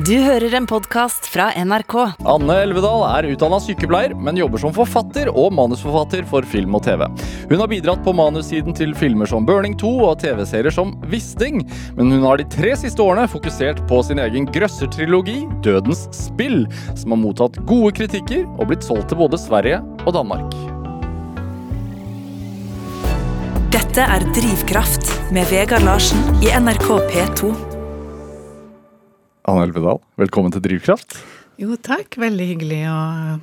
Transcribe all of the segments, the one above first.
Du hører en podkast fra NRK. Anne Elvedal er utdanna sykepleier, men jobber som forfatter og manusforfatter for film og TV. Hun har bidratt på manussiden til filmer som Burning 2 og TV-serier som Wisting, men hun har de tre siste årene fokusert på sin egen grøssertrilogi Dødens spill, som har mottatt gode kritikker og blitt solgt til både Sverige og Danmark. Dette er Drivkraft med Vegard Larsen i NRK P2. Anne Elvedal, velkommen til Drivkraft. Jo, takk. Veldig hyggelig å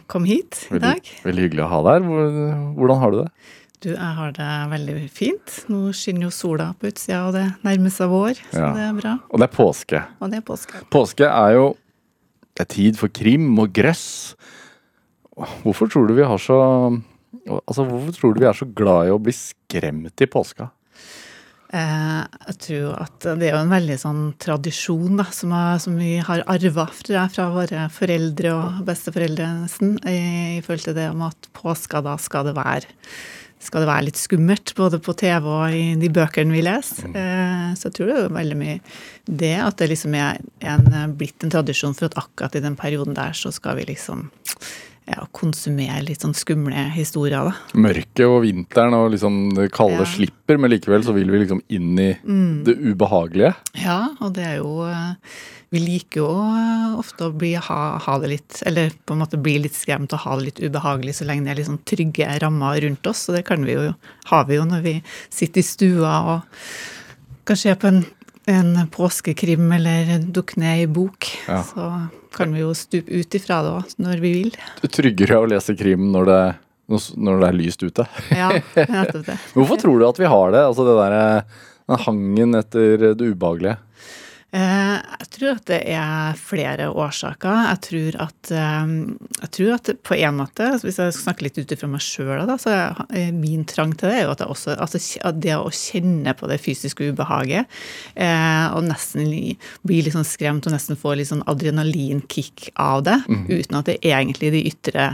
komme hit i Veldig, dag. veldig hyggelig å ha deg her. Hvordan har du det? Du, jeg har det veldig fint. Nå skinner jo sola på utsida, og det nærmer seg vår, så Ja. det er bra. Og det er påske. Og det er påske. Påske er jo det er tid for krim og grøss. Hvorfor tror du vi har så Altså, hvorfor tror du vi er så glad i å bli skremt i påska? Eh, jeg tror at det er jo en veldig sånn tradisjon da, som, er, som vi har arva fra, fra våre foreldre og besteforeldre nesten, i, i forhold til det om at påska da skal det være skal det være litt skummelt, både på TV og i de bøkene vi leser. Eh, så jeg tror det er veldig mye det at det liksom er en, blitt en tradisjon for at akkurat i den perioden der så skal vi liksom ja, konsumere litt sånn skumle historier, da. Mørket og vinteren og liksom det kalde Ja. slipper, men likevel så vil vi liksom inn i det ubehagelige. Ja, og det er jo eh, Vi liker jo eh, ofte å bli, ha, ha det litt Eller på en måte bli litt skremt og ha det litt ubehagelig så lenge det er sånn trygge rammer rundt oss. Og det kan vi jo, har vi jo når vi sitter i stua og kanskje er på en, en påskekrim eller dukker ned i bok. Ja. Så kan vi jo stupe ut ifra det òg når vi vil. Det er tryggere å lese krim når det, når det er lyst ute. Ja, nettopp det. Hvorfor tror du at vi har det? Altså det der, den hangen etter det ubehagelige. Eh, Jeg tror at det er flere årsaker. Jeg tror at, eh, jeg tror at på en måte, hvis jeg snakker litt ut ifra meg sjøl, så er min trang til det er jo at, jeg også, altså at det å kjenne på det fysiske ubehaget, eh, og nesten bli litt sånn skremt og nesten få litt sånn adrenalinkick av det, uten at det egentlig de ytre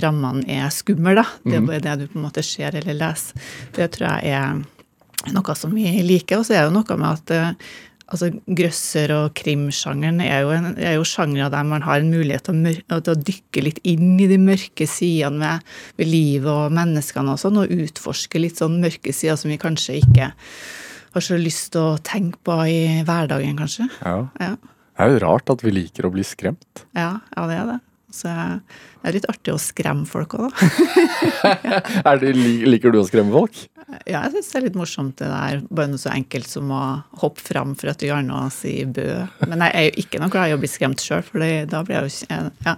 rammene er skumle, da. Det er bare det du på en måte ser eller leser. Det tror jeg er noe som vi liker. Og så er det noe med at altså, grøsser- og krimsjangeren er jo, en, er jo sjangre der man har en mulighet til å, til å dykke litt inn i de mørke sidene ved, ved livet og menneskene og sånn, og utforske litt sånn mørke sider som vi kanskje ikke har så lyst til å tenke på i hverdagen, kanskje. Ja. Ja, Det er jo rart at vi liker å bli skremt. ja, ja det er det. Så det er litt artig å skremme folk òg, da. Er det, liker du å skremme folk? Ja, jeg syns det er litt morsomt det der. Bare noe så enkelt som å hoppe fram for gjerne noe og si bø. Men jeg er jo ikke noe glad i å bli skremt sjøl, for da blir jeg jo ja,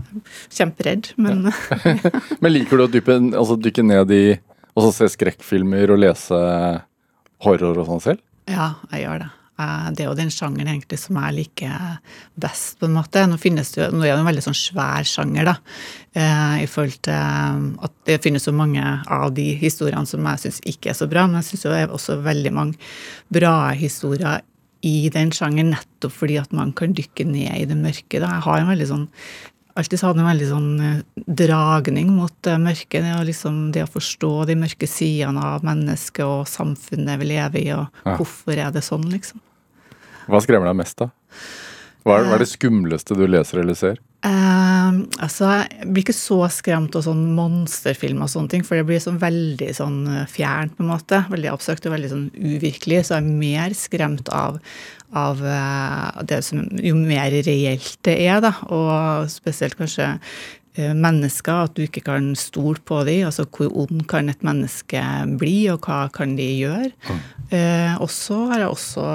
kjemperedd. Men Men liker du å dyppe, altså dykke ned i og så se skrekkfilmer og lese horror og sånn selv? ja, jeg gjør det. Eh, Det er jo den sjangeren egentlig som jeg liker best, på en måte. Nå, finnes det nå er det en veldig sånn svær sjanger, da. eh, I forhold til eh, at det finnes så mange av de historiene som jeg syns ikke er så bra. Men jeg syns det er også veldig mange bra historier i den sjangeren, nettopp fordi at man kan dykke ned i det mørke. Da. Jeg har en veldig sånn alltid hadde en veldig sånn eh, dragning mot det mørke. Det, liksom, det å forstå de mørke sidene av mennesket og samfunnet vi lever i, og Ja. hvorfor er det sånn, liksom. Hva skremmer deg mest, da? Hva er, hva er det skumleste du leser eller ser? Eh, altså, jeg blir ikke så skremt av sånn monsterfilm og sånne ting, for det blir sånn veldig sånn eh, fjernt, på en måte. Veldig abstrakt og veldig sånn uvirkelig. Så jeg er mer skremt av, av eh, det som jo mer reelt det er, da. Og spesielt kanskje eh, mennesker, at du ikke kan stole på dem. Altså hvor ond kan et menneske bli, og hva kan de gjøre? Eh, og så har jeg også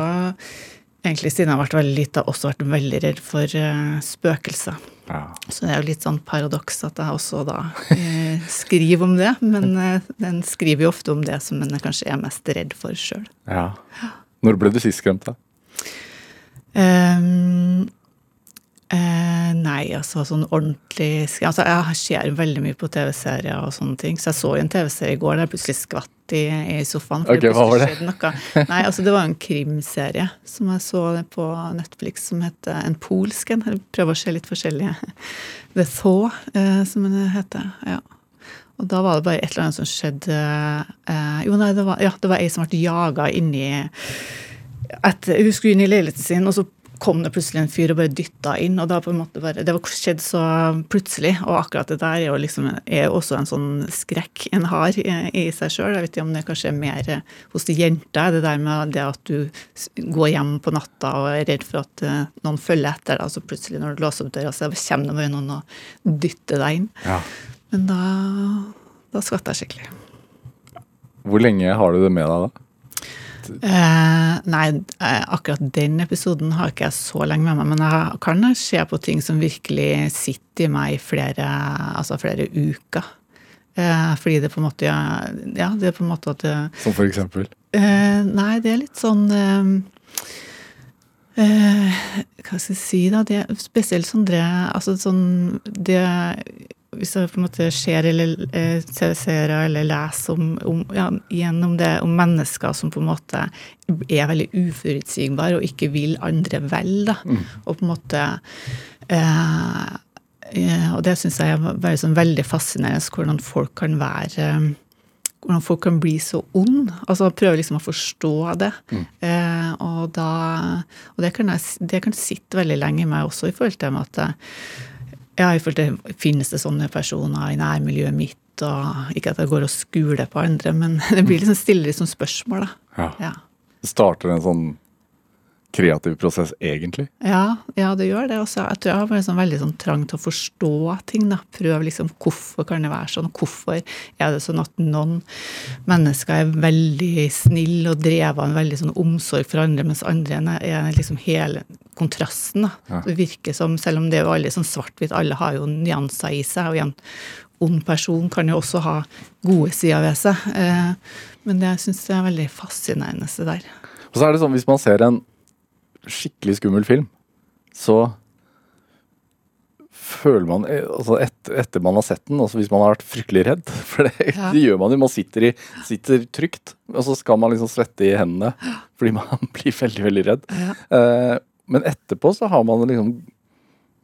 Egentlig siden jeg har vært veldig lita, også vært veldig redd for eh, spøkelser. Ja. Så det er jo litt sånn paradoks at jeg også da eh, skriver om det. Men eh, den skriver jo ofte om det som en kanskje er mest redd for sjøl. ja. Når ble du sist skremt, da? Um, eh, nei, altså sånn ordentlig altså, Jeg ser veldig mye på TV-serier og sånne ting. Så jeg så en TV-serie i går der jeg plutselig skvatt i, i sofaen. for Ok, hva var det? Nei, altså Det var en krimserie som jeg så på Netflix som heter En polsk en. Jeg prøver å se litt forskjellige. The Thaw, eh, som den heter. ja. Og da var det bare et eller annet som skjedde eh, Jo, nei, det var, ja, det var ei som ble jaga inni et, Hun skulle inn i leiligheten sin, og så kom det plutselig en fyr og bare dytta inn. og da på en måte bare, Det var skjedd så plutselig. Og akkurat det der er jo liksom, er også en sånn skrekk en har i, i seg sjøl. Jeg vet ikke om det kanskje er mer hos de jenter, det der med det at du går hjem på natta og er redd for at uh, noen følger etter deg, og så plutselig når du låser opp døra, så kommer det bare noen og dytter deg inn. Ja. Men da, da skvatter jeg skikkelig. Hvor lenge har du det med deg da? Eh, nei, eh, akkurat den episoden har ikke jeg så lenge med meg, men jeg kan se på ting som virkelig sitter i meg i flere, altså flere uker. Eh, fordi det på en måte Ja, det er på en måte at Som for eksempel? Eh, nei, det er litt sånn eh, eh, Hva skal jeg si, da? Det er spesielt sånn det Altså sånn det hvis jeg på en måte ser eller eh, ser eller leser om, om, ja, gjennom det om mennesker som på en måte er veldig uforutsigbare og ikke vil andre vel, da. Mm. Og på en måte eh, eh Og det syns jeg er veldig, sånn, veldig fascinerende, hvordan folk kan være hvordan folk kan bli så ond. Altså prøve liksom å forstå det. Mm. Eh, og, da, og det, kan jeg, det kan sitte veldig lenge i meg også, i forhold til at ja, i forhold til finnes det sånne personer i nærmiljøet mitt, og ikke at jeg går og skuler på andre, men det blir liksom stille liksom spørsmål, da. Ja. ja. Det starter en sånn kreativ prosess, egentlig? Ja, ja det gjør det. Også. Jeg tror jeg har sånn veldig sånn trang til å forstå ting. da. Prøve liksom hvorfor kan det være sånn. Hvorfor er det sånn at noen mennesker er veldig snille og drevet av en veldig sånn omsorg for andre, mens andre er liksom hele kontrasten. da. Ja. Det virker som, selv om det er jo alle sånn svart-hvitt, alle har jo nyanser i seg. og en ond person kan jo også ha gode sider ved seg. Eh, men det syns jeg er veldig fascinerende, det der. Og så er det sånn, Hvis man ser en skikkelig skummel film, så føler man eh, altså et, Etter man har sett den, altså hvis man har vært fryktelig redd For det, ja. det gjør man jo. Man sitter, i, sitter, trygt, og så skal man liksom svette i hendene fordi man blir veldig, veldig redd. Ja. Uh, men etterpå så har man liksom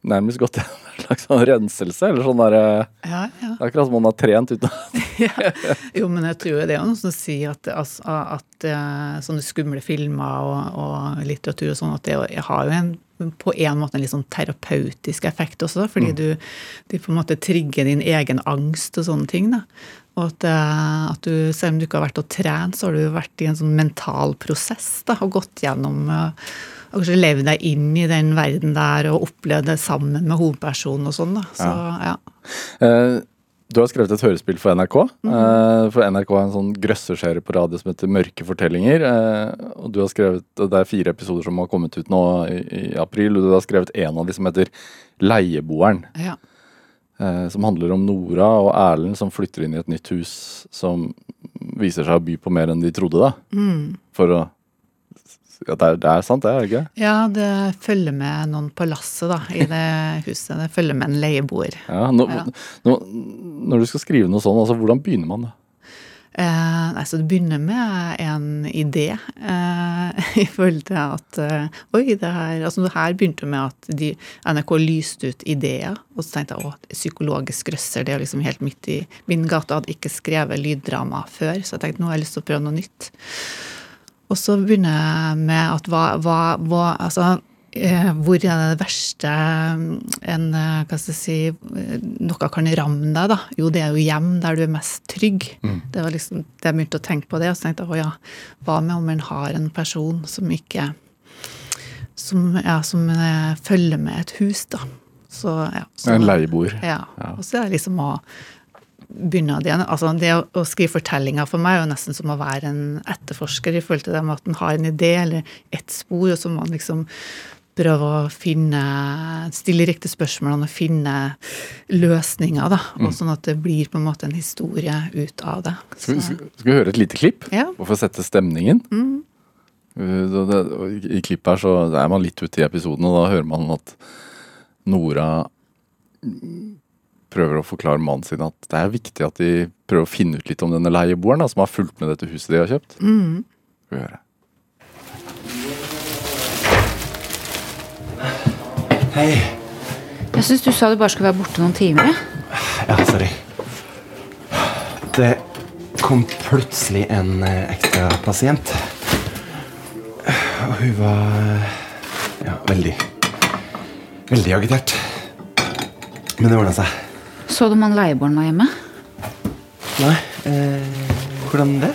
nærmest gått gjennom en slags sånn renselse. Eller sånn derre ja, ja. Akkurat som man har trent uten ja. Jo, men jeg tror det er noen som sier at, altså, at uh, sånne skumle filmer og, og, litteratur og sånn, at det har jo en på en måte en litt sånn terapeutisk effekt også, fordi mm. du, de på en måte trigger din egen angst og sånne ting. da. Og at, uh, at, du, selv om du ikke har vært og trent, så har du vært i en sånn mental prosess da, og gått gjennom uh, og kanskje leve deg inn i den verden der og oppleve det sammen med hovedpersonen og sånn. da. Så, ja. ja. Uh, du har skrevet et hørespill for NRK. Mm -hmm. For NRK har en sånn grøsserserie på radio som heter Mørke fortellinger. Uh, og du har skrevet, Det er fire episoder som har kommet ut nå i, i april. Og du har skrevet en av de som heter Leieboeren. Ja. Som handler om Nora og Erlend som flytter inn i et nytt hus som viser seg å by på mer enn de trodde. da. Mm. For å ja, det, er, det er sant, det? er det ikke? Ja, det følger med noen på lasset da, i det huset. Det følger med en leieboer. Ja, nå, ja. Nå, når du skal skrive noe sånn, altså, hvordan begynner man da? Eh, altså det begynner med en idé eh, i forhold til at eh, Oi, det her altså det her begynte med at de, NRK lyste ut ideer. Og så tenkte jeg at psykologisk grøsser, det er liksom helt midt i min gate. Hadde ikke skrevet lyddrama før, så jeg tenkte nå har jeg lyst til å prøve noe nytt. Og så begynner jeg med at hva, hva, hva Altså eh, hvor er det verste en, eh, hva skal jeg si, noe kan ramme deg? da? Jo, det er jo hjem der du er mest trygg. Mm. Det var liksom, det jeg begynte å tenke på det, og så tenkte jeg å ja, hva med om en har en person som ikke Som, ja, som eh, følger med et hus, da. Så, ja, så, en leieboer. Ja. ja. Og så er det liksom å det igjen. Altså det å, å skrive fortellinger for meg er jo nesten som å være en etterforsker i forhold til det med at en har en idé eller ett spor, og så må man liksom prøve å finne Stille riktige spørsmål og finne løsninger, da. Og mm. sånn at det blir på en måte en historie ut av det. Skal, vi, skal, vi høre et lite klipp? Ja. Og få sette stemningen? Mm. I klippet her så er man litt ute i episoden, og da hører man at Nora prøver å forklare mannen sin at det er viktig at de prøver å finne ut litt om denne leieboeren da, som har fulgt med dette huset de har kjøpt. Mm. Skal vi høre. Hei. Jeg syns du sa du bare skulle være borte noen timer. Ja, sorry. Det kom plutselig en eh, ekstra pasient. Og hun var Ja, veldig. Veldig agitert. Men det ordna seg. Så du om han leieboeren var hjemme? Nei, eh, hvordan det?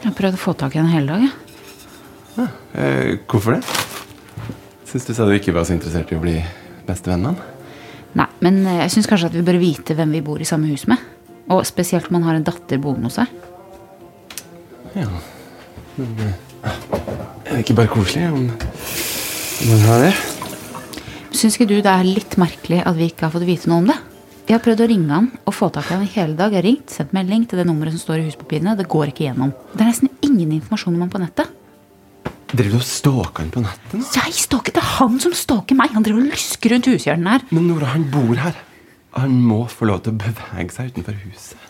Jeg har prøvd å få tak i henne hele dag. jeg. Eh, hvorfor det? Syns du sa du ikke var så interessert i å bli bestevenn med han? Nei, men eh, jeg syns kanskje at vi bør vite hvem vi bor i samme hus med. Og spesielt om han har en datter boende hos seg. Ja. Men det er ikke bare koselig om, om man har det? Syns ikke du det er litt merkelig at vi ikke har fått vite noe om det? Jeg har prøvd å ringe han og få tak i han i hele dag. Jeg har ringt, sendt melding til det nummeret som står i huspapirene. Det går ikke gjennom. Det er nesten ingen informasjon om han på nettet. Driver du og stalker han på nettet nå? Jeg stalker, det er han som stalker meg! Han driver og lusker rundt hushjørnet her. Men Nora, han bor her. Han må få lov til å bevege seg utenfor huset.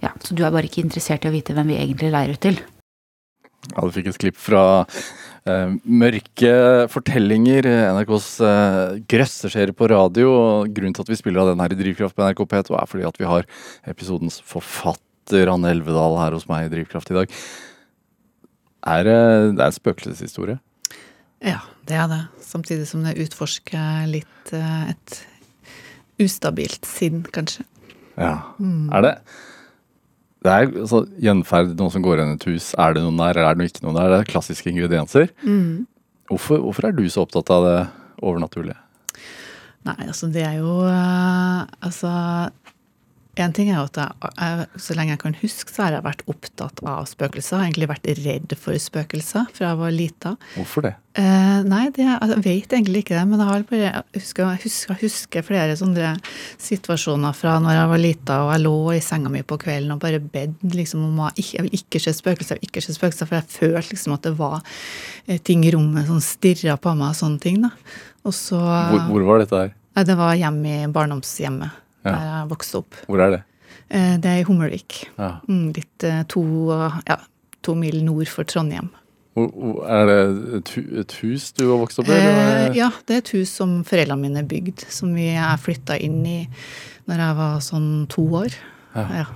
Ja, Så du er bare ikke interessert i å vite hvem vi egentlig leier ut til? Ja, du fikk et klipp fra Mørke fortellinger, NRKs eh, grøsseserie på radio. og Grunnen til at vi spiller av den her i Drivkraft på NRK P2, er fordi at vi har episodens forfatter Anne Elvedal her hos meg i Drivkraft i dag. Er, eh, det er en spøkelseshistorie. Ja, det er det. Samtidig som det utforsker litt eh, et ustabilt sinn, kanskje. Ja. Er det Det er altså, gjenferd, noen som går inn i et hus. Er det noen der, eller er det ikke noen der? Det er klassiske ingredienser. Hvorfor, hvorfor er du så opptatt av det overnaturlige? Nei, altså det er jo eh, Altså en ting er at jeg, jeg, så lenge jeg kan huske, så har jeg vært opptatt av spøkelser. Jeg har egentlig vært redd for spøkelser fra jeg var lita. Hvorfor det? Eh, nei, det, jeg vet egentlig ikke det, men jeg har bare jeg husker, jeg husker, husker flere sånne situasjoner fra når jeg var lita og jeg lå i senga mi på kvelden og bare bedt liksom om å jeg vil ikke se spøkelser, jeg vil ikke se spøkelser, for jeg følte liksom at det var eh, ting i rommet som stirra på meg og sånne ting. da. Og så Hvor, hvor var dette her? Det var hjemme i barndomshjemmet Ja. der jeg vokste opp. Hvor er det? Eh, Det er i Hummelvik. Ja. Mm, litt eh, to, ja, to mil nord for Trondheim. Er det et, et hus du har vokst opp i? Eh, ja, det er et hus som foreldrene mine bygde, som vi jeg flytta inn i når jeg var sånn to år. Ja.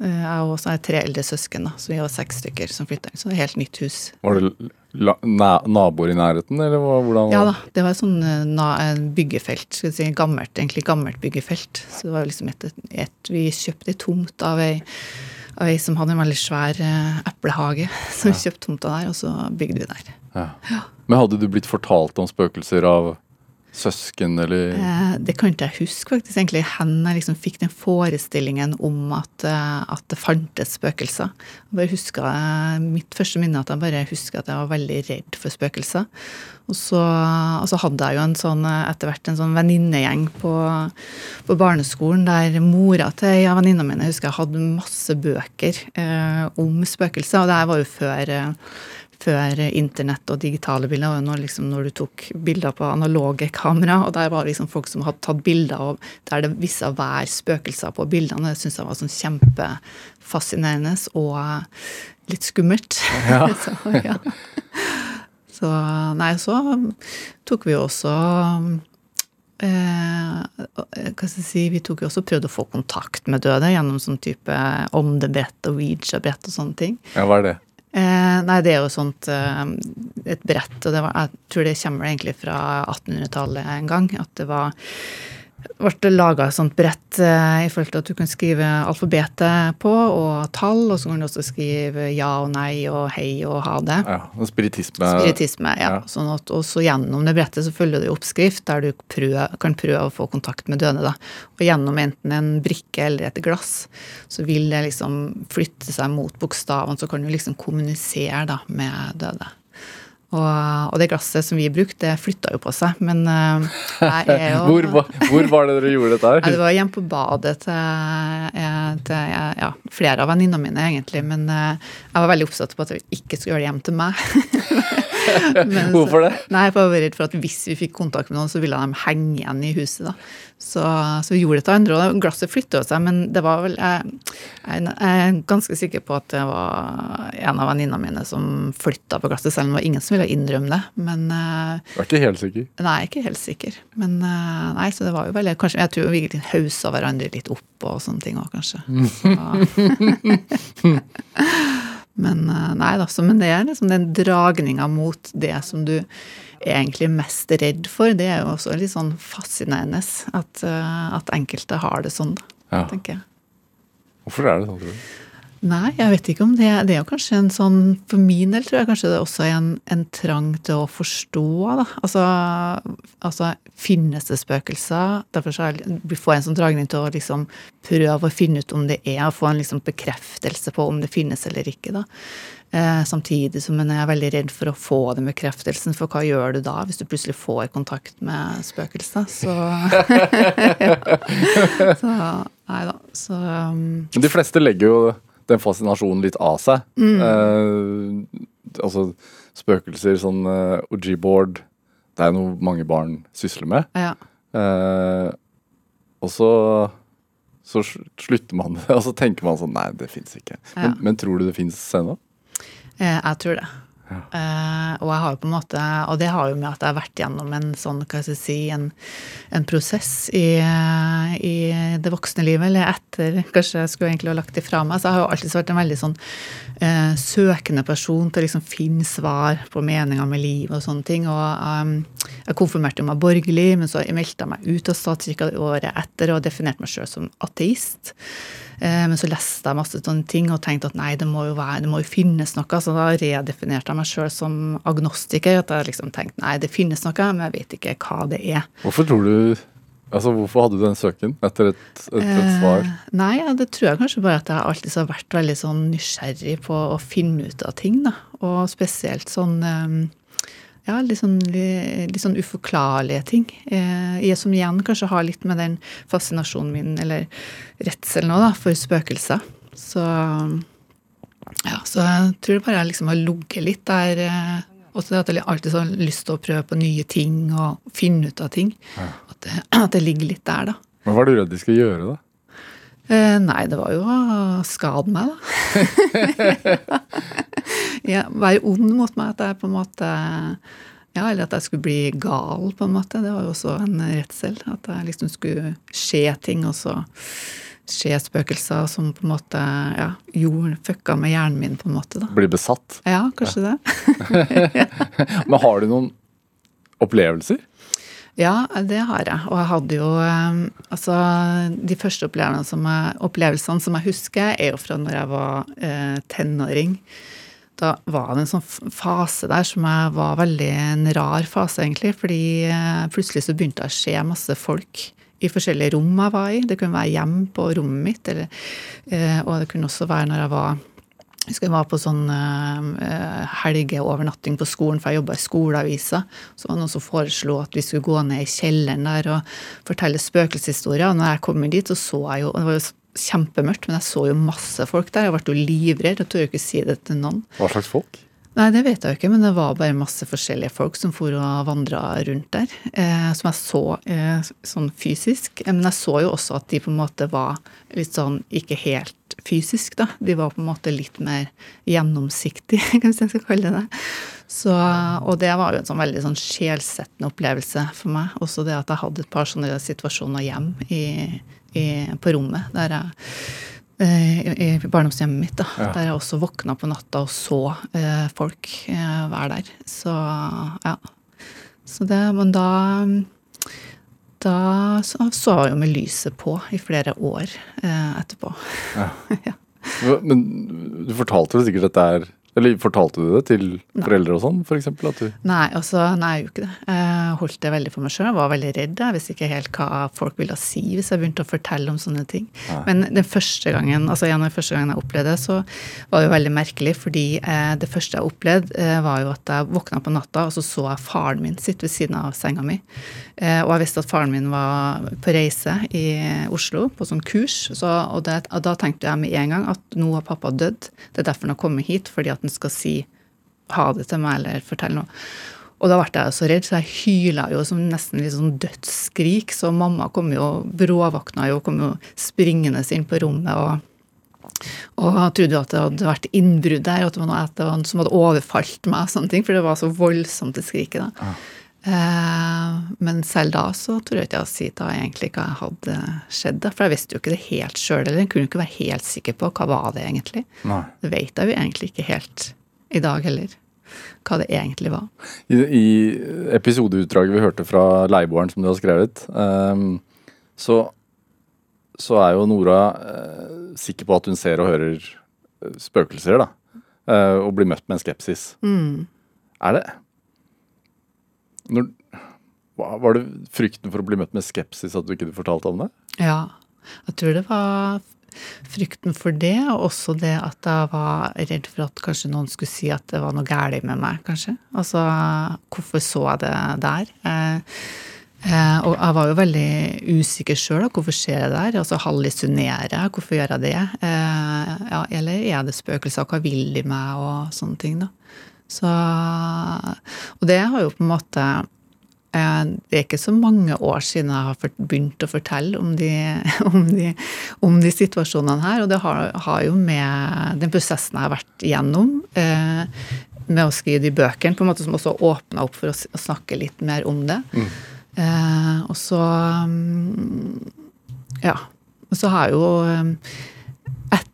Ja. Eh, Jeg og så har jeg tre eldre søsken, da, så vi var seks stykker som flytta. Så det er helt nytt hus. Var det naboer i nærheten, eller hvordan? Ja da, det var et sånn eh, byggefelt, skal si, gammelt, egentlig gammelt byggefelt. Så det var liksom et, et Vi kjøpte ei tomt av ei, av ei som hadde en veldig svær eh, eplehage. Så vi kjøpte tomta der, og så bygde vi der. Ja. Men hadde du blitt fortalt om spøkelser av søsken, eller Eh, Det kan ikke jeg huske faktisk egentlig hen jeg liksom fikk den forestillingen om at, eh, at det fantes spøkelser. Jeg bare husker, eh, Mitt første minne at jeg bare husker at jeg var veldig redd for spøkelser. Og så, og så hadde jeg jo en sånn, etter hvert en sånn venninnegjeng på, på barneskolen der mora til ei av venninnene mine jeg husker jeg hadde masse bøker eh, om spøkelser. Og det her var jo før eh, før internett og digitale bilder. og når, liksom, når du tok bilder på analoge kamera, og der var det liksom folk som hadde tatt bilder av der det visse hver spøkelser på bildene. Det syntes jeg var sånn kjempefascinerende og litt skummelt. så, ja. så nei, så tok vi også Eh, hva skal jeg si, Vi tok jo også prøvde å få kontakt med døde gjennom sånn type åndebrett og Ouija-brett og sånne ting. Ja, hva er det? Eh, nei, det er jo sånt eh, et brett, og var, jeg tror det kommer egentlig fra 1800-tallet en gang. At det var ble laga et sånt brett eh, i forhold til at du kan skrive alfabetet på, og tall, og så kan du også skrive ja og nei og hei og ha det. Ja, og Spiritisme. Spiritisme, ja. ja. Sånn at også gjennom det brettet så følger det oppskrift der du prøver, kan prøve å få kontakt med døde. da. Og gjennom enten en brikke eller et glass så vil det liksom flytte seg mot bokstavene, så kan du liksom kommunisere da med døde. Og, og det glasset som vi brukte, det flytta jo på seg, men eh, jeg er jo Hvor, var- hvor var det dere gjorde dette her? det var hjemme på badet til, eh, til ja, flere av venninnene mine, egentlig. Men eh, jeg var veldig oppsatt på at jeg ikke skulle gjøre det hjem til meg. Men Hvorfor det? Nei, Jeg var redd for at hvis vi fikk kontakt med noen, så ville de henge igjen i huset. da. Så, så vi gjorde det til andre, og glasset flytta seg, men det var vel jeg, jeg jeg er ganske sikker på at det var en av venninnene mine som flytta på glasset, selv om det var ingen som ville innrømme det. Men eh, Jeg er ikke helt sikker. Nei, ikke helt sikker. Men eh, nei, så det var jo veldig kanskje, Jeg tror vi egentlig haussa hverandre litt opp og sånne ting òg, kanskje. Så, Men eh, nei da, men det er liksom den dragninga mot det som du er egentlig mest redd for. Det er jo også litt sånn fascinerende at, eh, at enkelte har det sånn, da, Ja. tenker jeg. Hvorfor er det sånn, tror du? Nei, jeg vet ikke om det Det er jo kanskje en sånn For min del tror jeg kanskje det også er en, en trang til å forstå, da. Altså, altså finnes det spøkelser? Derfor så får jeg en sånn dragning til å liksom prøve å finne ut om det er, og få en liksom bekreftelse på om det finnes eller ikke, da. Eh, samtidig som jeg er veldig redd for å få den bekreftelsen, for hva gjør du da hvis du plutselig får kontakt med spøkelser? Så, så Nei da. Så um, De fleste legger jo den fascinasjonen litt av seg. Eh, altså spøkelser, sånn uh, OG-board Det er noe mange barn sysler med. ja. Eh, og så så slutter man det, og så tenker man sånn Nei, det fins ikke. Men, Ja. men tror du det fins ennå? Eh, Jeg tror det. Eh, og jeg har jo på en måte, og det har jo med at jeg har vært gjennom en sånn, hva skal jeg si, en, en prosess i, i det voksne livet, eller etter Kanskje jeg skulle egentlig ha lagt det fra meg. Så jeg har jo alltid vært en veldig sånn uh, søkende person til å liksom finne svar på meninga med livet og sånne ting. Og um, jeg konfirmerte meg borgerlig, men så meldte jeg meg ut av statskirka året etter og definerte meg sjøl som ateist. Uh, Men så leste jeg masse sånne ting og tenkte at nei, det må jo, være, det må jo finnes noe. Så da redefinerte jeg meg sjøl som agnostiker. At jeg liksom tenkt nei, det finnes noe, men jeg vet ikke hva det er. Hvorfor tror du Altså, hvorfor hadde du den søken etter et, et, et svar? Eh, Nei, ja, det tror jeg kanskje bare at jeg alltid har vært veldig sånn nysgjerrig på å finne ut av ting. da. Og spesielt sånn eh, ja, litt sånn, li- litt sånn uforklarlige ting. Eh, jeg som igjen kanskje har litt med den fascinasjonen min, eller redselen òg, for spøkelser. Så ja, så jeg tror det bare er liksom å ligget litt der. også og så at jeg alltid har lyst til å prøve på nye ting og finne ut av ting. At, det, at det ligger litt der, da. Men hva er du redd de skal gjøre, da? Eh, nei, det var jo å skade meg, da. ja, være ond mot meg. At jeg på en måte Ja, eller at jeg skulle bli gal, på en måte. Det var jo også en redsel. At jeg liksom skulle skje ting, og så skje spøkelser som på en måte ja, gjorde fucka med hjernen min, på en måte. da. Blir besatt? Ja, kanskje det. Men har du noen opplevelser? Ja, det har jeg. Og jeg hadde jo eh, Altså, de første opplevelsene som jeg, opplevelsene som jeg husker, er jo fra når jeg var eh, tenåring. Da var det en sånn fase der som jeg var veldig en rar fase, egentlig. Fordi eh, plutselig så begynte det å skje masse folk i forskjellige rom jeg var i. Det kunne være hjemme på rommet mitt, eller, eh, og det kunne også være når jeg var jeg husker jeg var på sånn uh, helgeovernatting på skolen, for jeg jobba i skoleavisa. Så var det noen som foreslo at vi skulle gå ned i kjelleren der og fortelle spøkelseshistorier. Og når jeg kom dit, så så jeg jo Det var jo kjempemørkt, men jeg så jo masse folk der. Jeg ble jo livredd. Jeg tør ikke si det til noen. Hva slags folk? Nei, det vet jeg jo ikke, men det var bare masse forskjellige folk som for og vandra rundt der. Eh, som jeg så eh, sånn fysisk. Eh, Men jeg så jo også at de på en måte var litt sånn ikke helt fysisk, da. De var på en måte litt mer gjennomsiktige, hvis jeg skal kalle det det. Så, og det var jo en sånn veldig sånn sjelsettende opplevelse for meg. Også det at jeg hadde et par sånne situasjoner hjem i, i, på rommet der jeg i i barndomshjemmet mitt, da, Ja. der jeg også våkna på natta og så eh, folk eh, være der. Så ja. Så det, men da da så, så jeg jo med lyset på i flere år eh, etterpå. Ja. Men du fortalte vel sikkert at det er Eller fortalte du det til foreldre og sånn, for eksempel? Nei, altså, nei, jeg gjorde ikke det. Jeg holdt det veldig for meg sjøl. Var veldig redd. Jeg visste ikke helt hva folk ville si hvis jeg begynte å fortelle om sånne ting. Men den første gangen, altså en av de første gangene jeg opplevde det, så var det jo veldig merkelig, fordi eh, det første jeg opplevde, eh, var jo at jeg våkna på natta, og så så jeg faren min sitte ved siden av senga mi. Eh, og jeg visste at faren min var på reise i Oslo på sånn kurs, så, og, det, og da tenkte jeg med en gang at nå har pappa dødd. Det er derfor han har kommet hit, fordi at han skal si ha det til meg eller fortelle noe. Og da ble jeg så redd, så jeg hyla jo som nesten litt sånn dødsskrik. Så mamma kom jo, bråvåkna jo, kom jo springende inn på rommet og og trodde jo at det hadde vært innbrudd der, at det var noe at som hadde overfalt meg. og sånne ting, For det var så voldsomt det skriket. da. Eh, men selv da så tror jeg ikke å si da egentlig hva hadde skjedd. da, For jeg visste jo ikke det helt sjøl, eller jeg kunne jo ikke være helt sikker på hva var det egentlig. Nei. Det vet jeg jo egentlig ikke helt i dag heller, hva det egentlig var. I, I episodeutdraget vi hørte fra leieboeren som du har skrevet, um, så, så er jo Nora uh, sikker på at hun ser og hører eh, spøkelser, da. Uh, og blir møtt med en skepsis. Er det når, Var det frykten for å bli møtt med skepsis at du ikke fortalte om det? Ja, jeg tror det var frykten for det, og også det at jeg var redd for at kanskje noen skulle si at det var noe galt med meg, kanskje. Altså, hvorfor så jeg det der? Eh, eh, og jeg var jo veldig usikker sjøl. Hvorfor skjer det der? Altså, hallusinerer jeg? Hvorfor gjør jeg det? Eh, ja, eller er det spøkelser? Hva vil de meg? Og sånne ting, da. Så, og det har jo på en måte Eh, Det er ikke så mange år siden jeg har begynt å fortelle om de, om de, om de situasjonene her. Og det har, har jo med den prosessen jeg har vært igjennom, eh, med å skrive de bøkene, på en måte som også åpna opp for å, å snakke litt mer om det. Eh, og så mm, Ja. Og så har jo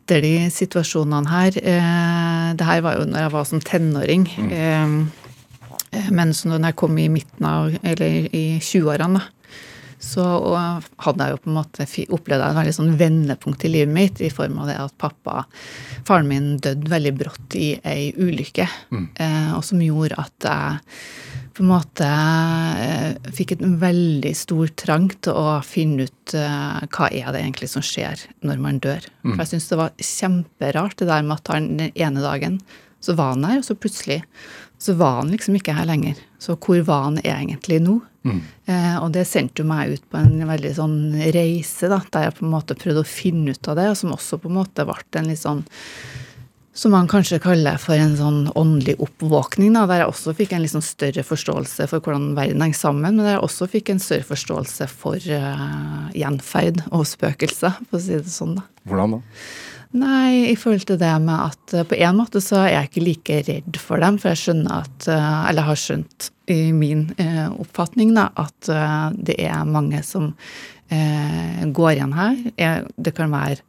eh, etter de situasjonene her eh, Det her var jo når jeg var som tenåring. Eh, men så når jeg kom i midten av, eller i 20-årene, så hadde jeg jo på en måte opplevd et veldig sånn vendepunkt i livet mitt i form av det at pappa, faren min, døde veldig brått i ei ulykke. Eh, og som gjorde at jeg på en måte eh, fikk en veldig stor trang til å finne ut eh, hva er det egentlig som skjer når man dør. For jeg syns det var kjemperart det der med at han den ene dagen så var han her, og så plutselig så var han liksom ikke her lenger. Så hvor var han egentlig nå? Eh, og det sendte jo meg ut på en veldig sånn reise, da, der jeg på en måte prøvde å finne ut av det, og som også på en måte ble en litt sånn som man kanskje kaller for en sånn åndelig oppvåkning, da, der jeg også fikk en sånn større forståelse for hvordan verden henger sammen, men der jeg også fikk en større forståelse for uh, gjenferd og spøkelser, for å si det sånn. da. Hvordan da? Nei, i forhold til det med at uh, på en måte så er jeg ikke like redd for dem, for jeg skjønner at uh, Eller har skjønt i min oppfatning da, at det er mange som går igjen her. Eh, Det kan være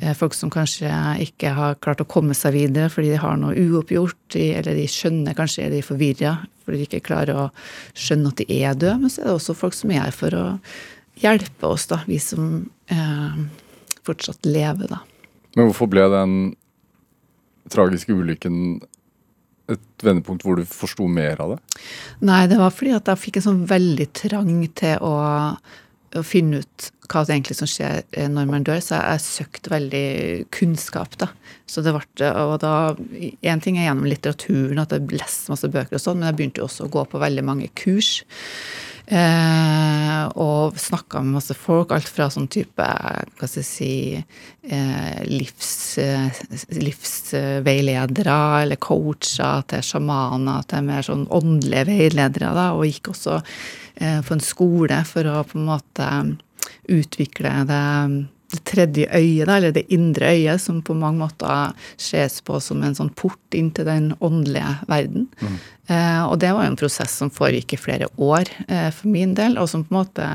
eh, folk som kanskje ikke har klart å komme seg videre fordi de har noe uoppgjort, eller de skjønner kanskje er de forvirra fordi de ikke klarer å skjønne at de er døde. Men så er det også folk som er her for å hjelpe oss, da, vi som eh, fortsatt lever, da. Men hvorfor ble den tragiske ulykken et vendepunkt hvor du forsto mer av det? Nei, det var fordi at jeg fikk en sånn veldig trang til å, å finne ut hva det egentlig som skjer eh, når man dør, så jeg, søkte veldig kunnskap, da. Så det ble, og da, En ting er gjennom litteraturen, at jeg leste masse bøker og sånn, men jeg begynte også å gå på veldig mange kurs. Eh, og snakka med masse folk, alt fra sånn type hva skal jeg si eh, livs, eh, livsveiledere eller coacher til sjamaner til mer sånn åndelige veiledere. Da, og gikk også eh, på en skole for å på en måte utvikle det, det tredje øyet, eller det indre øyet, som på mange måter ses på som en sånn port inn til den åndelige verden. Eh, og det var jo en prosess som foregikk i flere år eh, for min del, og som på en måte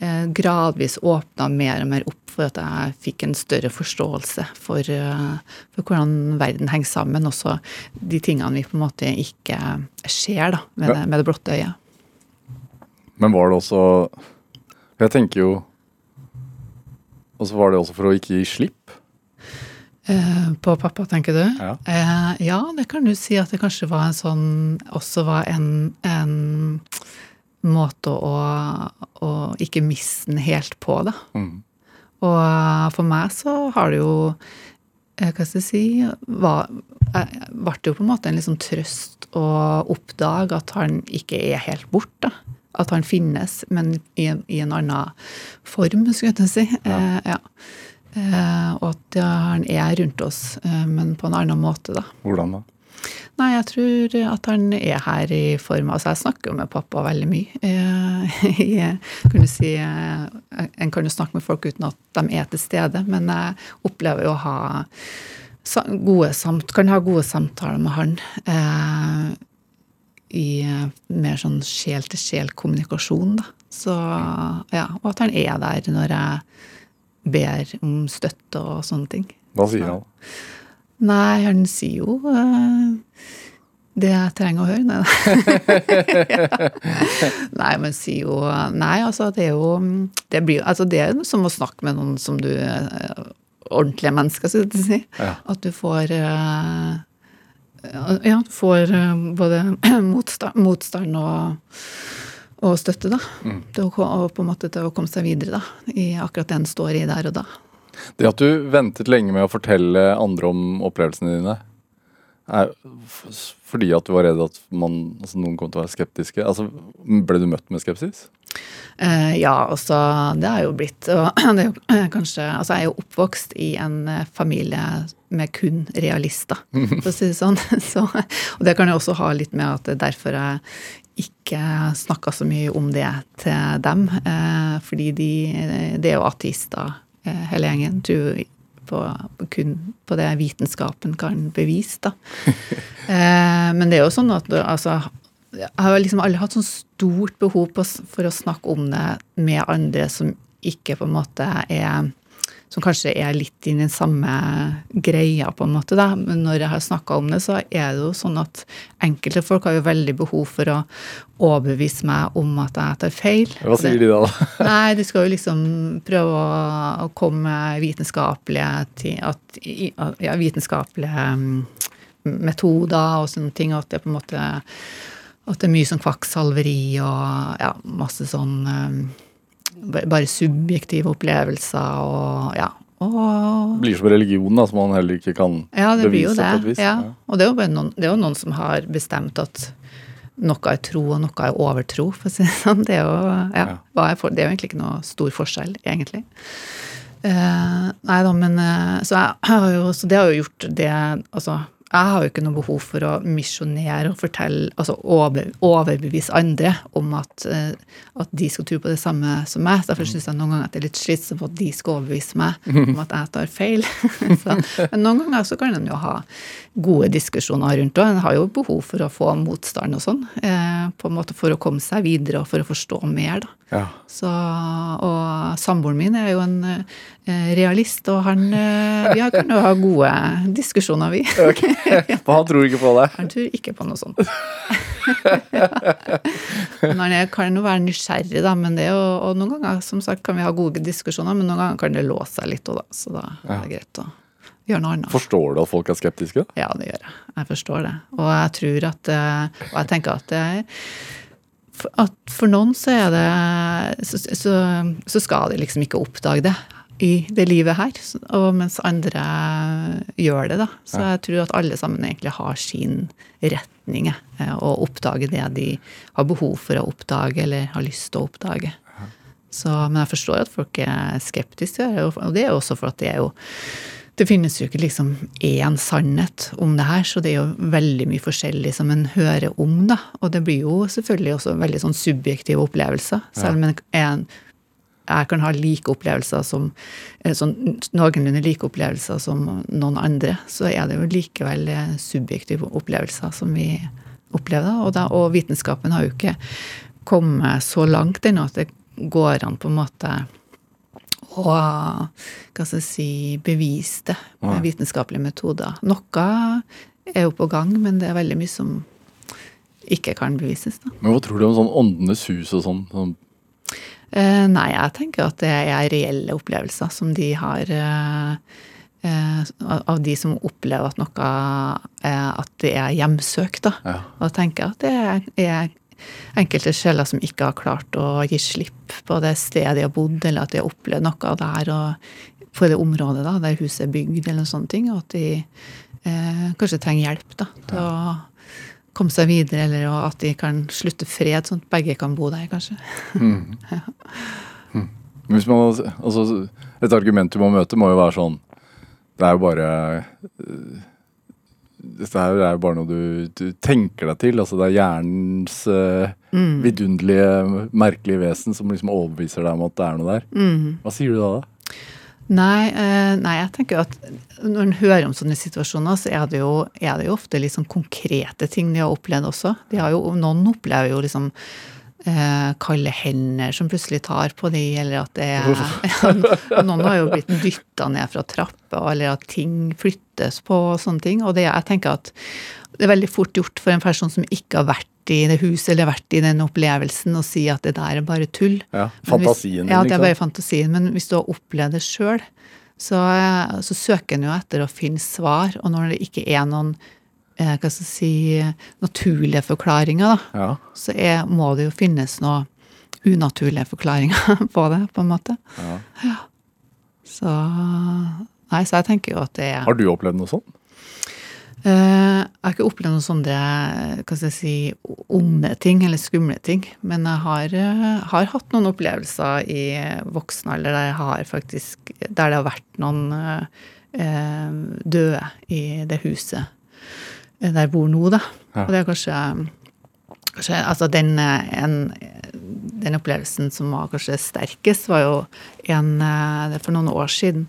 eh, gradvis åpna mer og mer opp for at jeg fikk en større forståelse for, uh, for hvordan verden henger sammen. Også de tingene vi på en måte ikke ser da, med, Ja. det, med det blotte øyet. Men var det også Jeg tenker jo Og så var det også for å ikke gi slipp. Eh, På pappa, tenker du? Ja. Eh, ja, det kan du si at det kanskje var en sånn Også var en, en måte å, å ikke miste den helt på, da. Mm. Og for meg så har det jo eh, Hva skal jeg si var, eh, Ble det jo på en måte en liksom trøst å oppdage at han ikke er helt borte. At han finnes, men i en, i en annen form, skulle jeg si. Eh, ja. Eh, og at ja, han er rundt oss, eh, men på en annen måte, da. Hvordan da? Nei, jeg tror at han er her i form av Altså, jeg snakker jo med pappa veldig mye. Eh, jeg kunne si, eh, en kan jo snakke med folk uten at de er til stede, men jeg opplever jo å ha gode samt, kan ha gode samtaler med han. I eh, mer sånn sjel-til-sjel-kommunikasjon, da. Så ja, og at han er der når jeg ber om støtte og sånne ting. Hva sier han? Nei, han sier jo uh, det jeg trenger å høre. Nei, nei men sier jo Nei, altså, det er jo Det, blir, altså, det er jo som å snakke med noen som du eh, Ordentlige mennesker, skal jeg si. Ja. At du får eh, Ja, får eh, både motstand, motstand og, og støtte, da. Til å, og på en måte til å komme seg videre, da. I akkurat det en står i der og da. Det at du ventet lenge med å fortelle andre om opplevelsene dine, er fordi at du var redd at man, altså noen kom til å være skeptiske? Altså, ble du møtt med skepsis? Uh, ja, altså det har jo blitt og det er jo kanskje, altså Jeg er jo oppvokst i en eh, familie med kun realister, for å si det sånn. Så, og det kan jo også ha litt med at er derfor jeg ikke snakka så mye om det til dem. Uh, fordi de, det er jo ateister, hele gjengen. Tror på, kun på det vitenskapen kan bevise, da. Eh, men det er jo sånn at altså, jeg har liksom aldri hatt sånn stort behov på, for å snakke om det med andre som ikke på en måte er Som kanskje er litt i den samme greia, på en måte. da. Men når jeg har snakka om det, så er det jo sånn at enkelte folk har jo veldig behov for å overbevise meg om at jeg tar feil. Hva sier de da? Nei, du skal jo liksom prøve å, komme med vitenskapelige at, ja, vitenskapelige mm, metoder og sånne ting, og at det på en måte at det er mye sånn kvakksalveri og ja, masse sånn ba- Bare subjektive opplevelser og ja. Og Det blir som religion, da, som man heller ikke kan ja, det blir jo det. på et vis. Ja. Og det er jo, noen, det er jo noen som har bestemt at noe er tro, og noe er overtro, for å si det sånn. Det er jo, ja, Ja. er for, det er jo egentlig ikke noe stor forskjell, egentlig. Uh, nei da, men uh, så, jeg så det har jo gjort det Altså, jeg har jo ikke noe behov for å misjonere og fortelle, altså over, overbevise andre om at, eh, at de skal tro på det samme som meg. Derfor syns jeg noen ganger at det er litt slitsomt at de skal overbevise meg om at jeg tar feil. så, men noen ganger så kan en jo ha gode diskusjoner rundt det. En har jo behov for å få motstand og sånn, eh, på en måte for å komme seg videre og for å forstå mer, da. Ja. Så, og samboeren min er jo en realist, og han eh, Vi kan jo ha gode diskusjoner, vi. For han tror ikke på det. Han tror ikke på noe sånt. men han kan jo være nysgjerrig, da. Men det er jo, og noen ganger som sagt, kan vi ha gode diskusjoner, men noen ganger kan det låse seg litt òg, da. Så da er det greit å gjøre noe annet. Forstår du at folk er skeptiske? Ja, det gjør jeg. Jeg forstår det. Og jeg tror at eh, Og jeg tenker at det er at for noen så er det så, så, så skal de liksom ikke oppdage det i det livet her, og mens andre gjør det, da. Så jeg tror at alle sammen egentlig har sin retning, eh, og oppdager det de har behov for å oppdage, eller har lyst til å oppdage. Så, men jeg forstår at folk er skeptiske, og det er jo også for at det er jo det finnes jo ikke liksom én sannhet om det her, så det er jo veldig mye forskjellig som en hører om, da. Og det blir jo selvfølgelig også veldig sånn subjektive opplevelser. Selv om en, jeg kan ha like opplevelser som eh, sånn noenlunde like opplevelser som noen andre, så er det jo likevel eh, subjektive opplevelser som vi opplever. Og, da, og vitenskapen har jo ikke kommet så langt ennå at det går an på en måte å hva skal jeg si, bevise det med vitenskapelige metoder. Noe er jo på gang, men det er veldig mye som ikke kan bevises. Da. Men hva tror du om sånn Åndenes hus og sånn? sånn nei, jeg tenker at det er reelle opplevelser som de har eh, eh, Av de som opplever at noe eh, At det er hjemsøkt, da. Ja. Og tenker at det er, enkelte sjeler som ikke har klart å gi slipp på det stedet de har bodd, eller at de har opplevd noe der og på det området da, der huset er bygd, eller sånne ting, og at de eh, kanskje trenger hjelp da, til å komme seg videre, eller at de kan slutte fred, sånn at begge kan bo der, kanskje. Men Hvis man, altså, et argument du må møte, må jo være sånn Det er jo bare øh, Dette her er jo bare noe du, du tenker deg til. altså Det er hjernens øh, vidunderlige, merkelige vesen som liksom overbeviser deg om at det er noe der. Hva sier du da? da? Nei, eh, nei, jeg tenker at når en hører om sånne situasjoner, så er det jo, er det jo ofte litt sånn konkrete ting de har opplevd også. De har jo, noen opplever jo liksom eh, kalde hender som plutselig tar på de, eller at det er Noen har jo blitt dytta ned fra trappa, eller at ting flyttes på og sånne ting. Og det, jeg tenker at det er veldig fort gjort for en person som ikke har vært i det huset eller vært i den opplevelsen, og si at det der er bare tull. Ja, fantasien din, Ja, det er bare fantasien. Men hvis du har opplevd det sjøl, så, så søker en jo etter å finne svar. Og når det ikke er noen eh, hva skal jeg si, naturlige forklaringer, da, Ja. så er, må det jo finnes noe unaturlige forklaringer på det, på en måte. Ja. Så Nei, så jeg tenker jo at det er Har du opplevd noe sånt? Eh, Jeg har ikke opplevd noen sånne hva skal jeg si, onde ting eller skumle ting. Men jeg har, eh, har hatt noen opplevelser i voksen alder der, jeg har faktisk, der det har vært noen eh, eh, døde i det huset der jeg bor nå, da. Ja. Og det er kanskje, kanskje altså den, en, den opplevelsen som var kanskje sterkest, var jo en for noen år siden.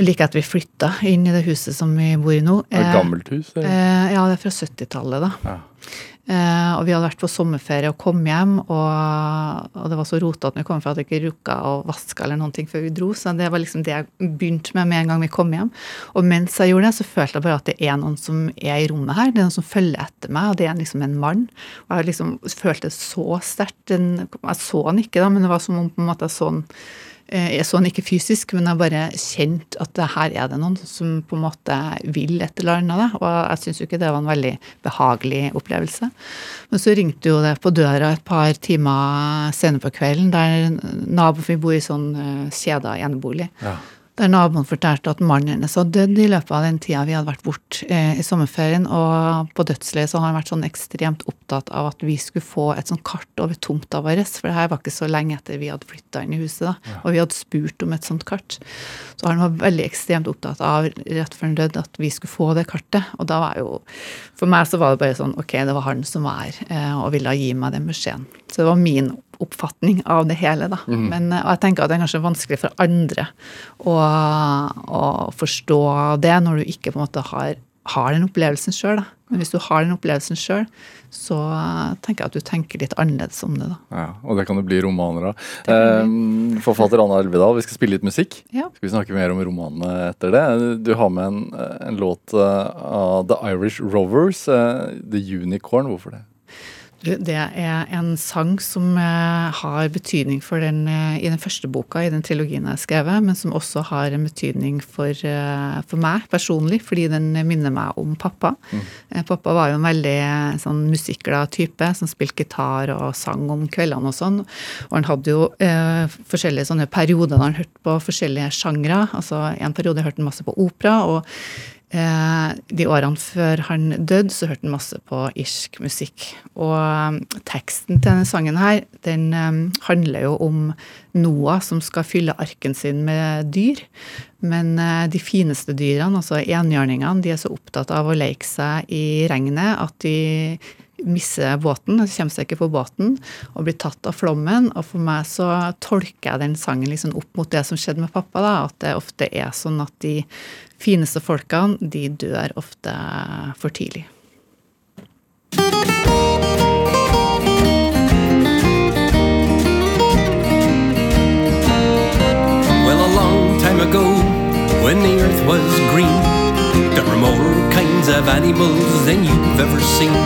Like etter vi flytta inn i det huset som vi bor i nå. Et gammelt hus? eller? Eh, ja, det er fra 70-tallet, da. Ja. Eh, og vi hadde vært på sommerferie og kom hjem, og, og det var så rotete når vi kom fra at vi ikke rukka å vaske eller noen ting før vi dro. Så det var liksom det jeg begynte med med en gang vi kom hjem. Og mens jeg gjorde det, så følte jeg bare at det er noen som er i rommet her. Det er noen som følger etter meg, og det er liksom en mann. Og jeg liksom følte det så sterkt. Den- Jeg så han ikke, da, men det var som om på en måte jeg så han Eh, Jeg så han ikke fysisk, men jeg bare kjente at her er det noen som på en måte vil et eller annet. Og jeg syns jo ikke det var en veldig behagelig opplevelse. Men så ringte jo det på døra et par timer senere på kvelden, der naboen Vi bor i sånn eh, kjeda enebolig. Ja. Der naboen fortalte at mannen hennes hadde dødd i løpet av den tida vi hadde vært borte eh, i sommerferien. Og på dødsleiet så har han vært sånn ekstremt opptatt av at vi skulle få et sånt kart over tomta vår. For det her var ikke så lenge etter vi hadde flytta inn i huset, da. Og vi hadde spurt om et sånt kart. Så han var veldig ekstremt opptatt av rett før han døde at vi skulle få det kartet. Og da var jo For meg så var det bare sånn ok, det var han som var her eh, og ville gi meg den beskjeden. Så det var min oppfatning av det hele, da. Men, eh, og jeg tenker at det er kanskje vanskelig for andre å, å forstå det når du ikke på en måte har, har den opplevelsen sjøl. Men hvis du har den opplevelsen sjøl, så eh, tenker jeg at du tenker litt annerledes om det, da. Ja, og det kan jo bli romaner av. Eh, forfatter Anna Elvedal, vi skal spille litt musikk. Ja. Skal vi snakke mer om romanene etter det? Du har med en, en låt eh, av The Irish Rovers, The Unicorn. Hvorfor det? Det er en sang som eh, har betydning for den, eh, i den første boka i den trilogien jeg har skrevet, men som også har en betydning for, eh, for meg personlig, fordi den minner meg om pappa. Mm. Pappa var jo en veldig sånn musikkglad type som spilte gitar og sang om kveldene og sånn. Og han hadde jo eh, forskjellige sånne perioder da han hørte på forskjellige sjangre. Altså en periode hørte han masse på opera. og de årene før han døde, så hørte han masse på irsk musikk. Og um, teksten til denne sangen her, den um, handler jo om Noah som skal fylle arken sin med dyr. Men eh, de fineste dyrene, altså enhjørningene, de er så opptatt av å leke seg i regnet at de mister båten, de kommer seg ikke på båten og blir tatt av flommen. Og for meg så tolker jeg den sangen liksom opp mot det som skjedde med pappa. da, At det ofte er sånn at de fineste folkene, de dør ofte for tidlig. Well, a long time ago, when the earth was green, there were more kinds of animals than you've ever seen.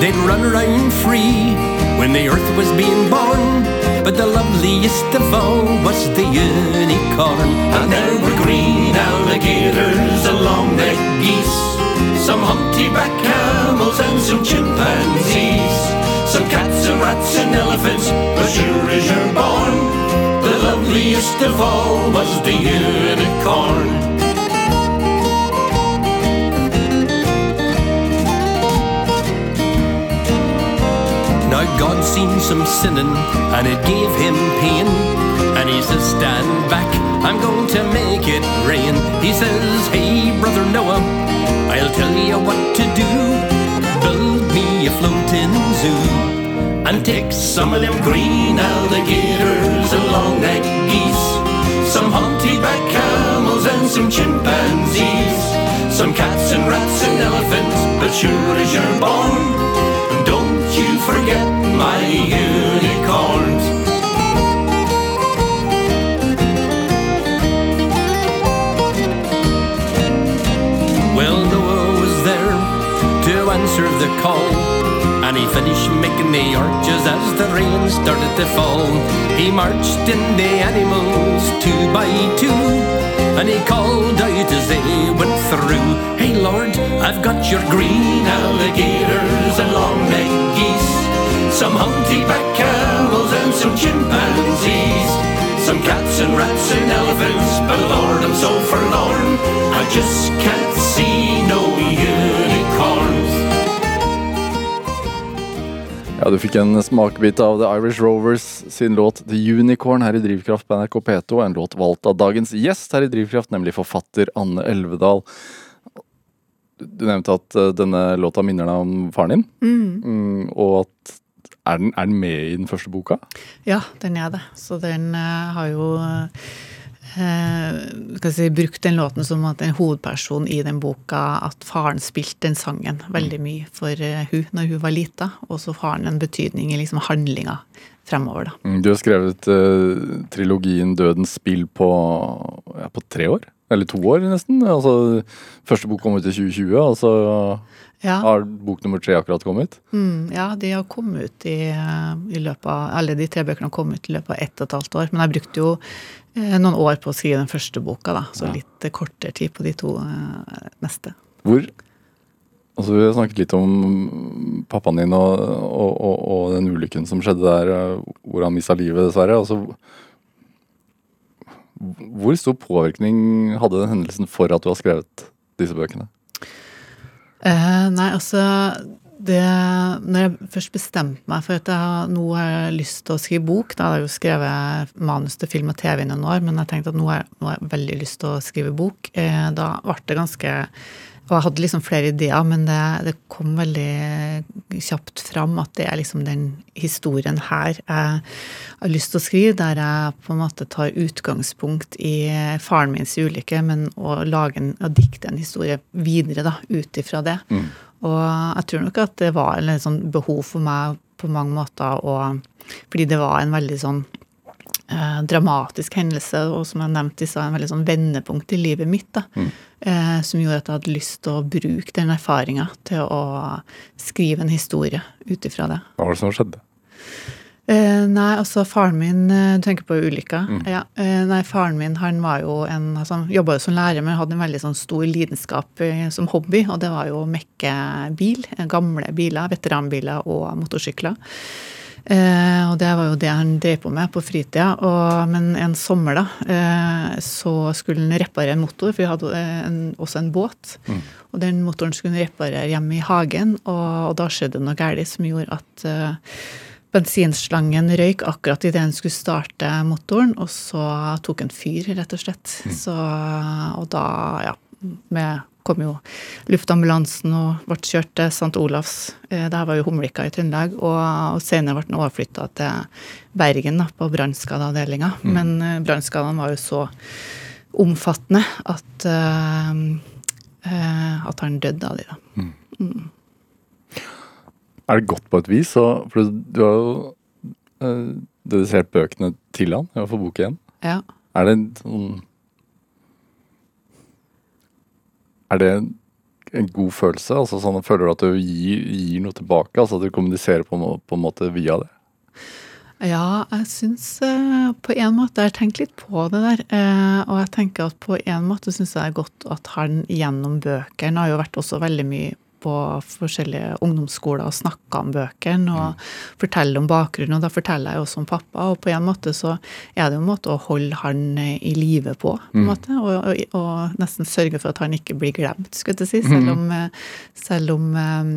They'd run around free when the earth was being born, but the loveliest of all was the unicorn. And there were green alligators and long-necked geese, some humpty-back camels and some chimpanzees, some cats and rats and elephants, but sure as you're born, the loveliest of all was the unicorn. Now God seen some sinning and it gave him pain. And he says, Stand back, I'm going to make it rain. He says, Hey, brother Noah, I'll tell you what to do. Build me a floating zoo. And take some of them green alligators and long necked geese. Some humpty back camels and some chimpanzees, some cats and rats and elephants, but sure as you're born, you forget my unicorns. Well, Noah was there to answer the call. And he finished making the arches as the rain started to fall. He marched in the animals two by two. And he called out as they went through. Hey Lord, I've got your green alligators and long-necked geese. Some humpty-back camels and some chimpanzees. Some cats and rats and elephants, but Lord, I'm so forlorn. I just can't see no unicorns. Ja, Du fikk en smakebit av The Irish Rovers sin låt The Unicorn her i Drivkraft på NRK P2. En låt valgt av dagens gjest her i Drivkraft, nemlig forfatter Anne Elvedal. Du nevnte at eh, denne låta minner deg om faren din. Mm, og at er den, er den med i den første boka? Ja, den er det. Så den uh, har jo uh, si, brukt den låten som at en hovedperson i den boka, at faren spilte den sangen veldig mye for uh, hun når hun var lita, og så har den en betydning i liksom handlinga fremover, da. Mm, Du har skrevet uh, trilogien Dødens spill på, ja, på tre år? Eller to år, nesten. Altså, første bok kom ut i 2020, og så Ja, har bok nummer tre akkurat kommet. mm, ja de har kommet ut i, eh, i løpet av Alle de tre bøkene har kommet ut i løpet av ett og et halvt år. Men jeg brukte jo eh, noen år på å skrive den første boka, da, så Ja. litt eh, kortere tid på de to eh, neste. Hvor Altså, Vi har snakket litt om pappaen din og, og, og, og den ulykken som skjedde der, eh, hvor han mista livet, dessverre. Altså, hvor stor påvirkning hadde den hendelsen for at du har skrevet disse bøkene? Eh, nei, altså det, Når jeg først bestemte meg for at jeg nå har jeg lyst til å skrive bok Da hadde jeg jo skrevet manus til film og TV i noen år, men jeg tenkte at nå har jeg, nå har jeg veldig lyst til å skrive bok. Eh, da ble det ganske Og jeg hadde liksom flere ideer, men det, det kom veldig kjapt fram at det er liksom den historien her jeg har lyst til å skrive, der jeg på en måte tar utgangspunkt i faren mins ulykke, men å lage en, å dikte en historie videre da, ut ifra det. Og jeg tror nok at det var en sånn behov for meg på mange måter å Fordi det var en veldig sånn eh, dramatisk hendelse, og som jeg nevnte så en veldig sånn vendepunkt i livet mitt. da, eh, Som gjorde at jeg hadde lyst til å bruke den erfaringa til å skrive en historie ut ifra det. Hva var det som skjedde? Eh, nei, altså faren min eh, Du tenker på ulykka? Ja. Eh, nei, faren min han var jo en altså, jobba jo som lærer, men hadde en veldig sånn stor lidenskap eh, som hobby, og det var jo å mekke bil. eh, Gamle biler, veteranbiler og motorsykler. Eh, og det var jo det han drev på med på fritida. Og, men en sommer, da, eh, så skulle han reparere en motor, for vi hadde eh, en, også en båt. Og den motoren skulle han reparere hjemme i hagen, og, og da skjedde det noe galt som gjorde at eh, bensinslangen røyk akkurat idet han skulle starte motoren, og så tok han fyr, rett og slett. Så, og da, ja med, kom jo luftambulansen og ble kjørt til St. Olavs. Eh, Det her var jo Humlika i Trøndelag. Og, og senere ble den overflytta til Bergen, da, på brannskadeavdelinga. Men eh, brannskadene var jo så omfattende at, eh, eh, at han døde av de, da. Er det godt på et vis? Og, for du har jo eh, dedisert bøkene til han, i hvert fall bok igjen. Ja. Er det en sånn Er det en god følelse? Altså sånn, Føler du at du gir, gir noe tilbake? Altså at du kommuniserer på, en på en måte via det? Ja, jeg syns eh, på en måte Jeg har tenkt litt på det der. Eh, og jeg tenker at på en måte syns jeg det er godt at han gjennom bøkene har jo vært også veldig mye på forskjellige ungdomsskoler og snakka om bøkene og forteller om bakgrunnen. Og da forteller jeg også om pappa, og på en måte så er det jo en måte å holde han eh, i live på, på en måte. Og, og, og nesten sørge for at han ikke blir glemt, skulle jeg si. Selv om, eh, selv om eh,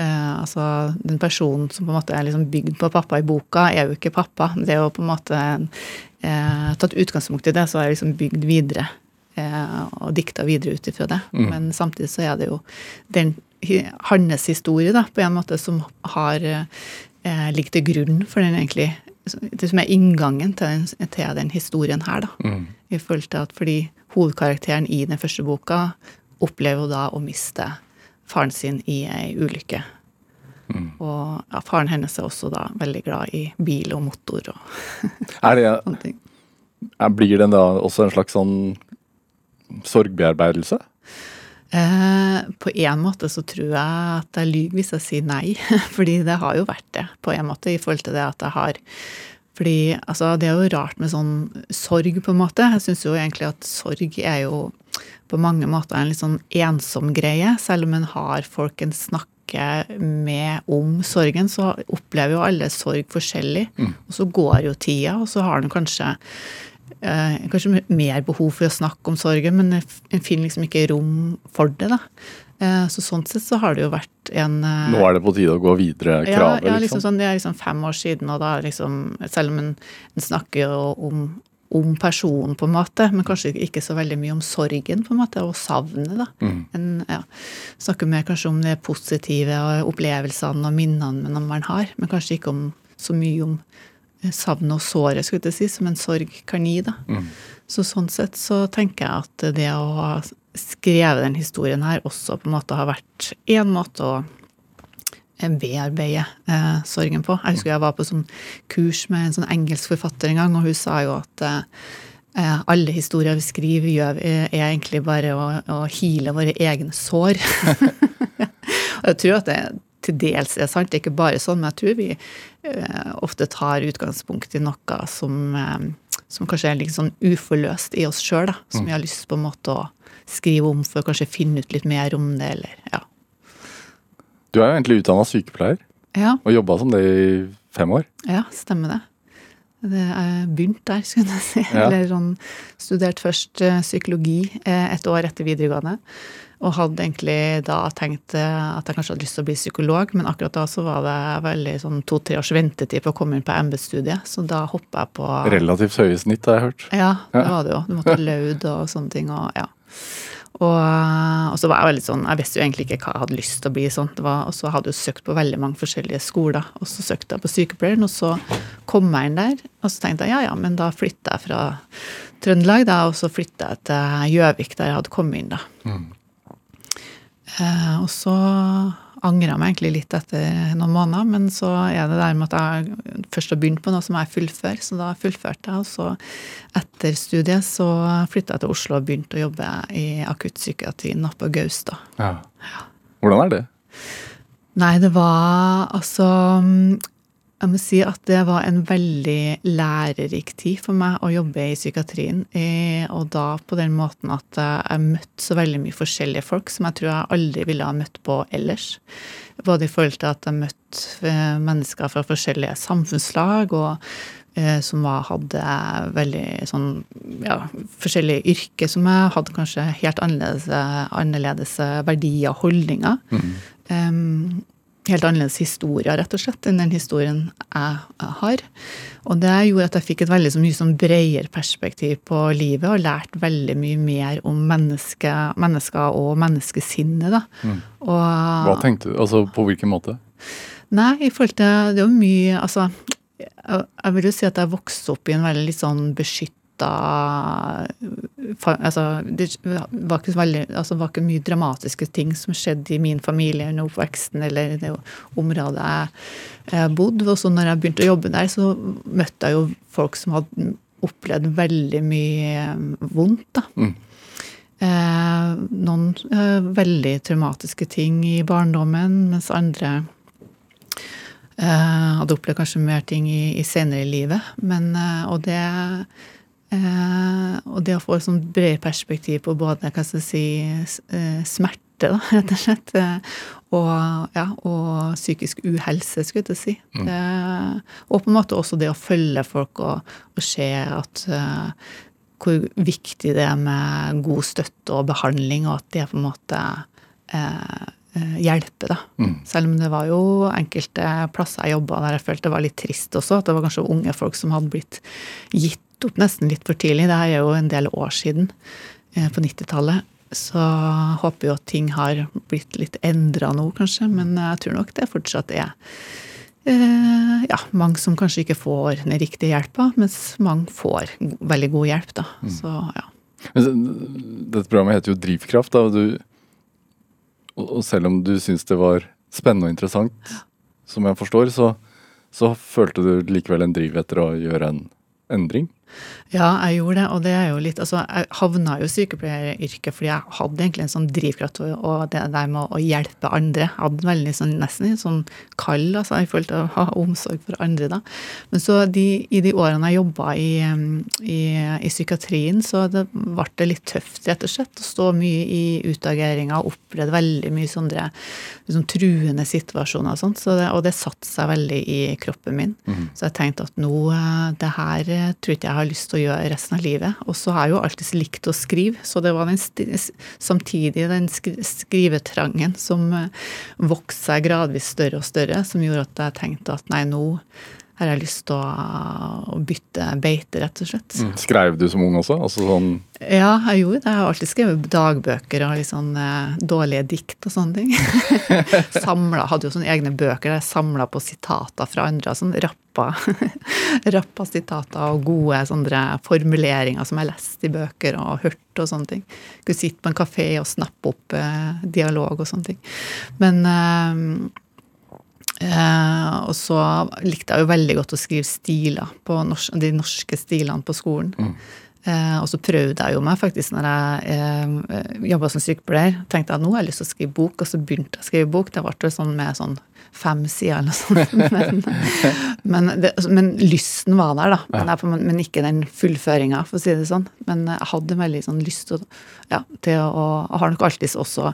eh, altså, den personen som på en måte er liksom bygd på pappa i boka, er jo ikke pappa. Det er jo på en måte eh, tatt utgangspunkt i det, så er det liksom bygd videre. Eh, og dikta videre ut ifra det. Men samtidig så er det jo den, hans historie, da, på en måte, som har eh, ligger til grunn for den egentlig det som er inngangen til den, til den historien her, da. I forhold til at fordi hovedkarakteren i den første boka opplever jo da å miste faren sin i ei ulykke. Og ja, faren hennes er også da veldig glad i bil og motor og Er det, sånne ting. er, blir den da også en slags sånn sorgbearbeidelse? Eh, på en måte så tror jeg at jeg lyver hvis jeg sier nei, fordi det har jo vært det, på en måte, i forhold til det at jeg har Fordi altså, det er jo rart med sånn sorg, på en måte. Jeg syns jo egentlig at sorg er jo på mange måter en litt sånn ensom greie. Selv om en har folk en snakker med om sorgen, så opplever jo alle sorg forskjellig. Og så går jo tida, og så har en kanskje kanskje mer behov for å snakke om sorgen, men en finner liksom ikke rom for det. da. Eh, så sånn sett så har det jo vært en eh, Nå er det på tide å gå videre, kravet, ja, liksom. liksom sånn, det er liksom fem år siden, og da er liksom Selv om en, en snakker om, om personen, på en måte, men kanskje ikke så veldig mye om sorgen, på en måte, og savnet, da. Mm. En, ja, snakker mer kanskje om det positive og opplevelsene og minnene man har, men kanskje ikke om så mye om eh, savnet og såret, skulle jeg si, som en sorg kan gi, da. Mm. Så sånn sett så tenker jeg at det å ha skrevet den historien her også på en måte har vært en måte å bearbeide eh, sorgen på. Jeg husker jeg var på sånn kurs med en sånn engelsk forfatter en gang, og hun sa jo at eh, alle historier vi skriver, gjør, er egentlig bare å, å hile våre egne sår. og jeg tror at det til dels er sant, det er ikke bare sånn, men jeg tror vi eh, ofte tar utgangspunkt i noe som, eh, som kanskje er litt sånn uforløst i oss sjøl, som vi har lyst på en måte å skrive om for å kanskje finne ut litt mer om det, eller ja. Du er jo egentlig utdanna sykepleier Ja, og jobba som det i fem år. Ja, stemmer det. Det er begynt der, skulle jeg si. Ja. Eller sånn studert først eh, psykologi et år etter videregående. Og hadde egentlig da tenkt eh, at jeg kanskje hadde lyst til å bli psykolog, men akkurat da så var det veldig sånn to-tre års ventetid på å komme inn på embetsstudiet, så da hoppa jeg på Relativt høye snitt, har jeg hørt. Ja, det var det jo. Du måtte laud og sånne ting. Og, ja. og, og så var jeg veldig sånn Jeg visste jo egentlig ikke hva jeg hadde lyst til å bli. sånn. Det var, og så hadde jeg jo søkt på veldig mange forskjellige skoler. Og så søkte jeg på sykepleieren, og så kom jeg inn der. Og så tenkte jeg ja, ja, men da flytter jeg fra Trøndelag, da, og så flytter jeg til Gjøvik, der jeg hadde kommet inn, da. Eh, og så angra meg egentlig litt etter noen måneder, men så er det der med at jeg først har begynt på noe som jeg fullfører, så da fullførte jeg. Og så etter studiet så flytta jeg til Oslo og begynte å jobbe i akuttpsykiatrien oppe på Gaustad. Ja. Hvordan er det? Nei, det var altså Jeg må si at det var en veldig lærerik tid for meg å jobbe i psykiatrien. Og da på den måten at jeg møtte så veldig mye forskjellige folk som jeg tror jeg aldri ville ha møtt på ellers. Både i forhold til at jeg møtte eh, mennesker fra forskjellige samfunnslag, og eh, som var, hadde veldig sånn ja, forskjellige yrker som jeg hadde kanskje helt annerledes, annerledes verdier og holdninger. Um, helt annerledes historier, rett og slett, enn den historien jeg har. Og det gjorde at jeg fikk et veldig så mye sånn bredere perspektiv på livet, og lært veldig mye mer om menneske, mennesker og menneskesinnet, da. Og, Hva tenkte du? Altså, på hvilken måte? Nei, i forhold til Det er jo mye Altså, jeg, vil jo si at jeg vokste opp i en veldig litt sånn beskytta Altså, det var ikke, veldig, altså, var ikke mye dramatiske ting som skjedde i min familie under oppveksten eller i det området jeg, bodde. Og så når jeg begynte å jobbe der, så møtte jeg jo folk som hadde opplevd veldig mye vondt. da. Mm. Eh, noen eh, veldig traumatiske ting i barndommen, mens andre eh, hadde opplevd kanskje mer ting i, i senere i livet. Men, eh, og det eh, og det å få et sånt bredere perspektiv på både hva skal jeg si, eh, smerte, da, rett og slett, eh, og, ja, og psykisk uhelse, skulle jeg til å si. Det, og på en måte også det å følge folk og, og se at eh, hvor viktig det er med god støtte og behandling, og at det på en måte eh, eh, hjelper, da. Selv om det var jo enkelte plasser jeg jobba der jeg følte det var litt trist også, at det var kanskje unge folk som hadde blitt gitt opp nesten litt for tidlig. Det her er jo en del år siden, eh, på 90-tallet. Så håper jo at ting har blitt litt endra nå, kanskje, men jeg tror nok det fortsatt er Eh, ja, mange som kanskje ikke får den riktige hjelpa, mens mange får veldig god hjelp. da. Så ja. Men Dette programmet heter jo Drivkraft, da, og, du, og selv om du syns det var spennende og interessant, som jeg forstår, så, så følte du likevel en driv etter å gjøre en endring? Ja, jeg gjorde det, og det er jo litt Altså, jeg havna jo i sykepleieryrket fordi jeg hadde egentlig en sånn drivkraft og, det der med å hjelpe andre. Jeg hadde veldig sånn, nesten en sånn kall, altså, i forhold til å ha omsorg for andre, da. Men så de, i de årene jeg jobba i, um, i, i psykiatrien, så det ble det litt tøft, rett og slett, å stå mye i utageringa og opplevde veldig mye sånne liksom, truende situasjoner og sånt, så det, og det satte seg veldig i kroppen min. Så jeg tenkte at nå, eh, det her eh, tror ikke jeg har lyst til å gjøre resten av livet. Og så har jeg jo alltid likt å skrive, så det var den samtidig den skri skrivetrangen som eh, vokste seg gradvis større og større, som gjorde at jeg tenkte at nei, nå har jeg lyst til å, bytte beite, rett og slett. Skrev du som ung også? Altså sånn Ja, jeg gjorde det. Jeg har alltid skrevet dagbøker og litt sånn eh, dårlige dikt og sånne ting. samla, hadde jo sånne egne bøker der jeg samla på sitater fra andre. Sånn rappa, rappa sitater og gode sånne formuleringer som jeg leste i bøker og hørt og sånne ting. Kunne sitte på en kafé og snappe opp eh, dialog og sånne ting. Men eh, Eh, og så likte jeg jo veldig godt å skrive stiler, på nors de norske stilene på skolen. Eh, og så prøvde jeg jo meg faktisk når jeg eh, jobba som sykepleier. Tenkte jeg at nå har jeg lyst til å skrive bok, og så begynte jeg å skrive bok. Det ble sånn med sånn fem sider eller noe sånt. Men, men, det, men lysten var der, da. Men, jeg, på- men ikke den fullføringa, for å si det sånn. Men jeg hadde veldig sånn lyst til, ja, til å Og har nok alltid også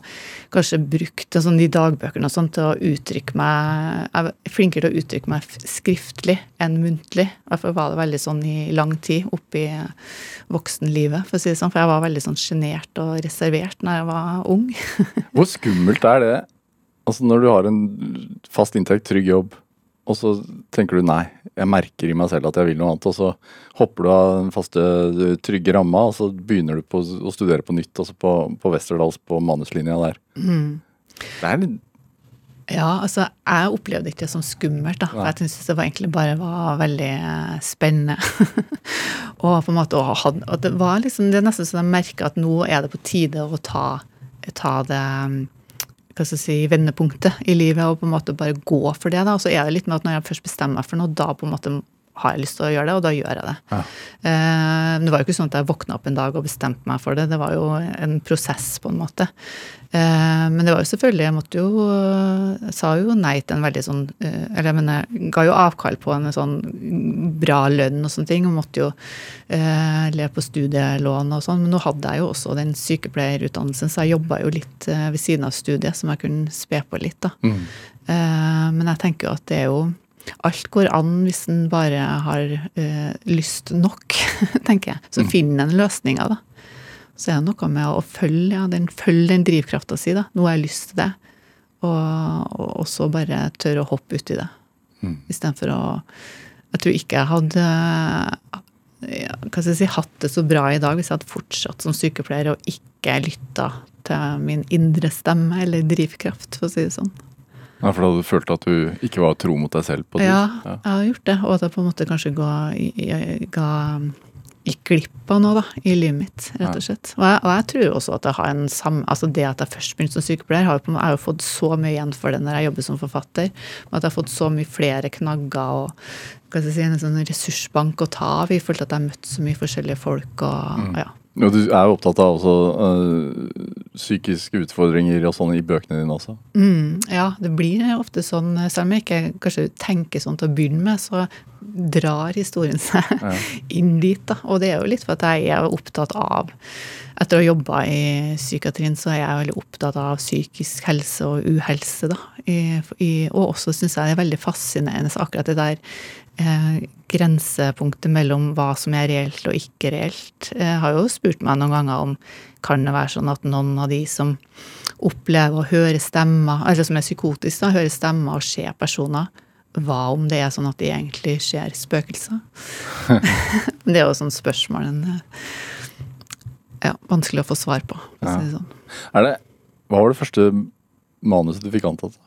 kanskje brukt sånn, de dagbøkene og sånn til å uttrykke meg Jeg er flinkere til å uttrykke meg skriftlig enn muntlig. Derfor var det veldig sånn i lang tid oppi voksenlivet, for å si det sånn. For jeg var veldig sånn sjenert og reservert når jeg var ung. Hvor skummelt er det? Altså Når du har en fast inntekt, trygg jobb, og så tenker du nei, jeg merker i meg selv at jeg vil noe annet, og så hopper du av den faste, trygge ramma, og så begynner du på å studere på nytt, altså på, på Westerdals, på manuslinja der. Det er litt Ja, altså, jeg opplevde ikke det som skummelt, da. For jeg syntes det var egentlig bare var veldig spennende. og på en måte å ha og Det var liksom, det er nesten så jeg merker at nå er det på tide å ta, ta det hva skal jeg si, vendepunktet i livet og på en måte bare gå for det. da, Og så er det litt med at når jeg først bestemmer meg for noe, da på en måte har jeg lyst til å gjøre det, og da gjør jeg det. Eh, det var jo ikke sånn at jeg våkna opp en dag og bestemte meg for det. Det var jo en prosess, på en måte. Eh, men det var jo selvfølgelig Jeg måtte jo Jeg sa jo nei til en veldig sånn eh, Eller jeg mener, jeg ga jo avkall på en sånn bra lønn og sånne ting, og måtte jo eh, le på studielån og sånn. Men nå hadde jeg jo også den sykepleierutdannelsen, så jeg jobba jo litt eh, ved siden av studiet som jeg kunne spe på litt, da. Eh, men jeg tenker jo at det er jo Alt går an hvis en bare har eh, lyst nok, tenker jeg. Så finner en løsninger, da. Så er det noe med å følge ja, den, følge den drivkrafta si. da. Nå har jeg lyst til det. Og, og, så bare tørre å hoppe uti det. Mm. Istedenfor å Jeg tror ikke jeg hadde ja, hva skal jeg si, hatt det så bra i dag hvis jeg hadde fortsatt som sykepleier og ikke lytta til min indre stemme eller drivkraft, for å si det sånn. Ja, For da hadde du følt at du ikke var tro mot deg selv? på det. Ja, ja. jeg har gjort det. Og at jeg på en måte kanskje ga, ga gikk glipp av noe da, i livet mitt, rett og slett. Og jeg, og jeg tror også at jeg har en sam, altså det at jeg først begynte som sykepleier, har jo på, jeg har jo fått så mye igjen for det når jeg jobber som forfatter. At jeg har fått så mye flere knagger og hva skal jeg si, en sånn ressursbank å ta av forhold til at jeg har møtt så mye forskjellige folk. og ja. Jo, du er jo opptatt av også øh, psykiske utfordringer og sånn i bøkene dine også. Mm, ja, det blir ofte sånn, selv om jeg ikke kanskje tenker sånn til å begynne med, så drar historien seg inn dit. da. Og det er jo litt for at jeg er opptatt av Etter å ha jobba i psykiatrien, så er jeg veldig opptatt av psykisk helse og uhelse, da. I, i, og også syns jeg det er veldig fascinerende akkurat det der eh, grensepunktet mellom hva som er reelt og ikke reelt. Jeg har jo spurt meg noen ganger om kan det være sånn at noen av de som opplever å høre stemmer, eller som er psykotiske, da, høre stemmer og ser personer, hva om det er sånn at de egentlig ser spøkelser? det er jo sånn spørsmål en, ja, vanskelig å få svar på, si det sånn. Er det, hva var det første manuset du fikk antatt?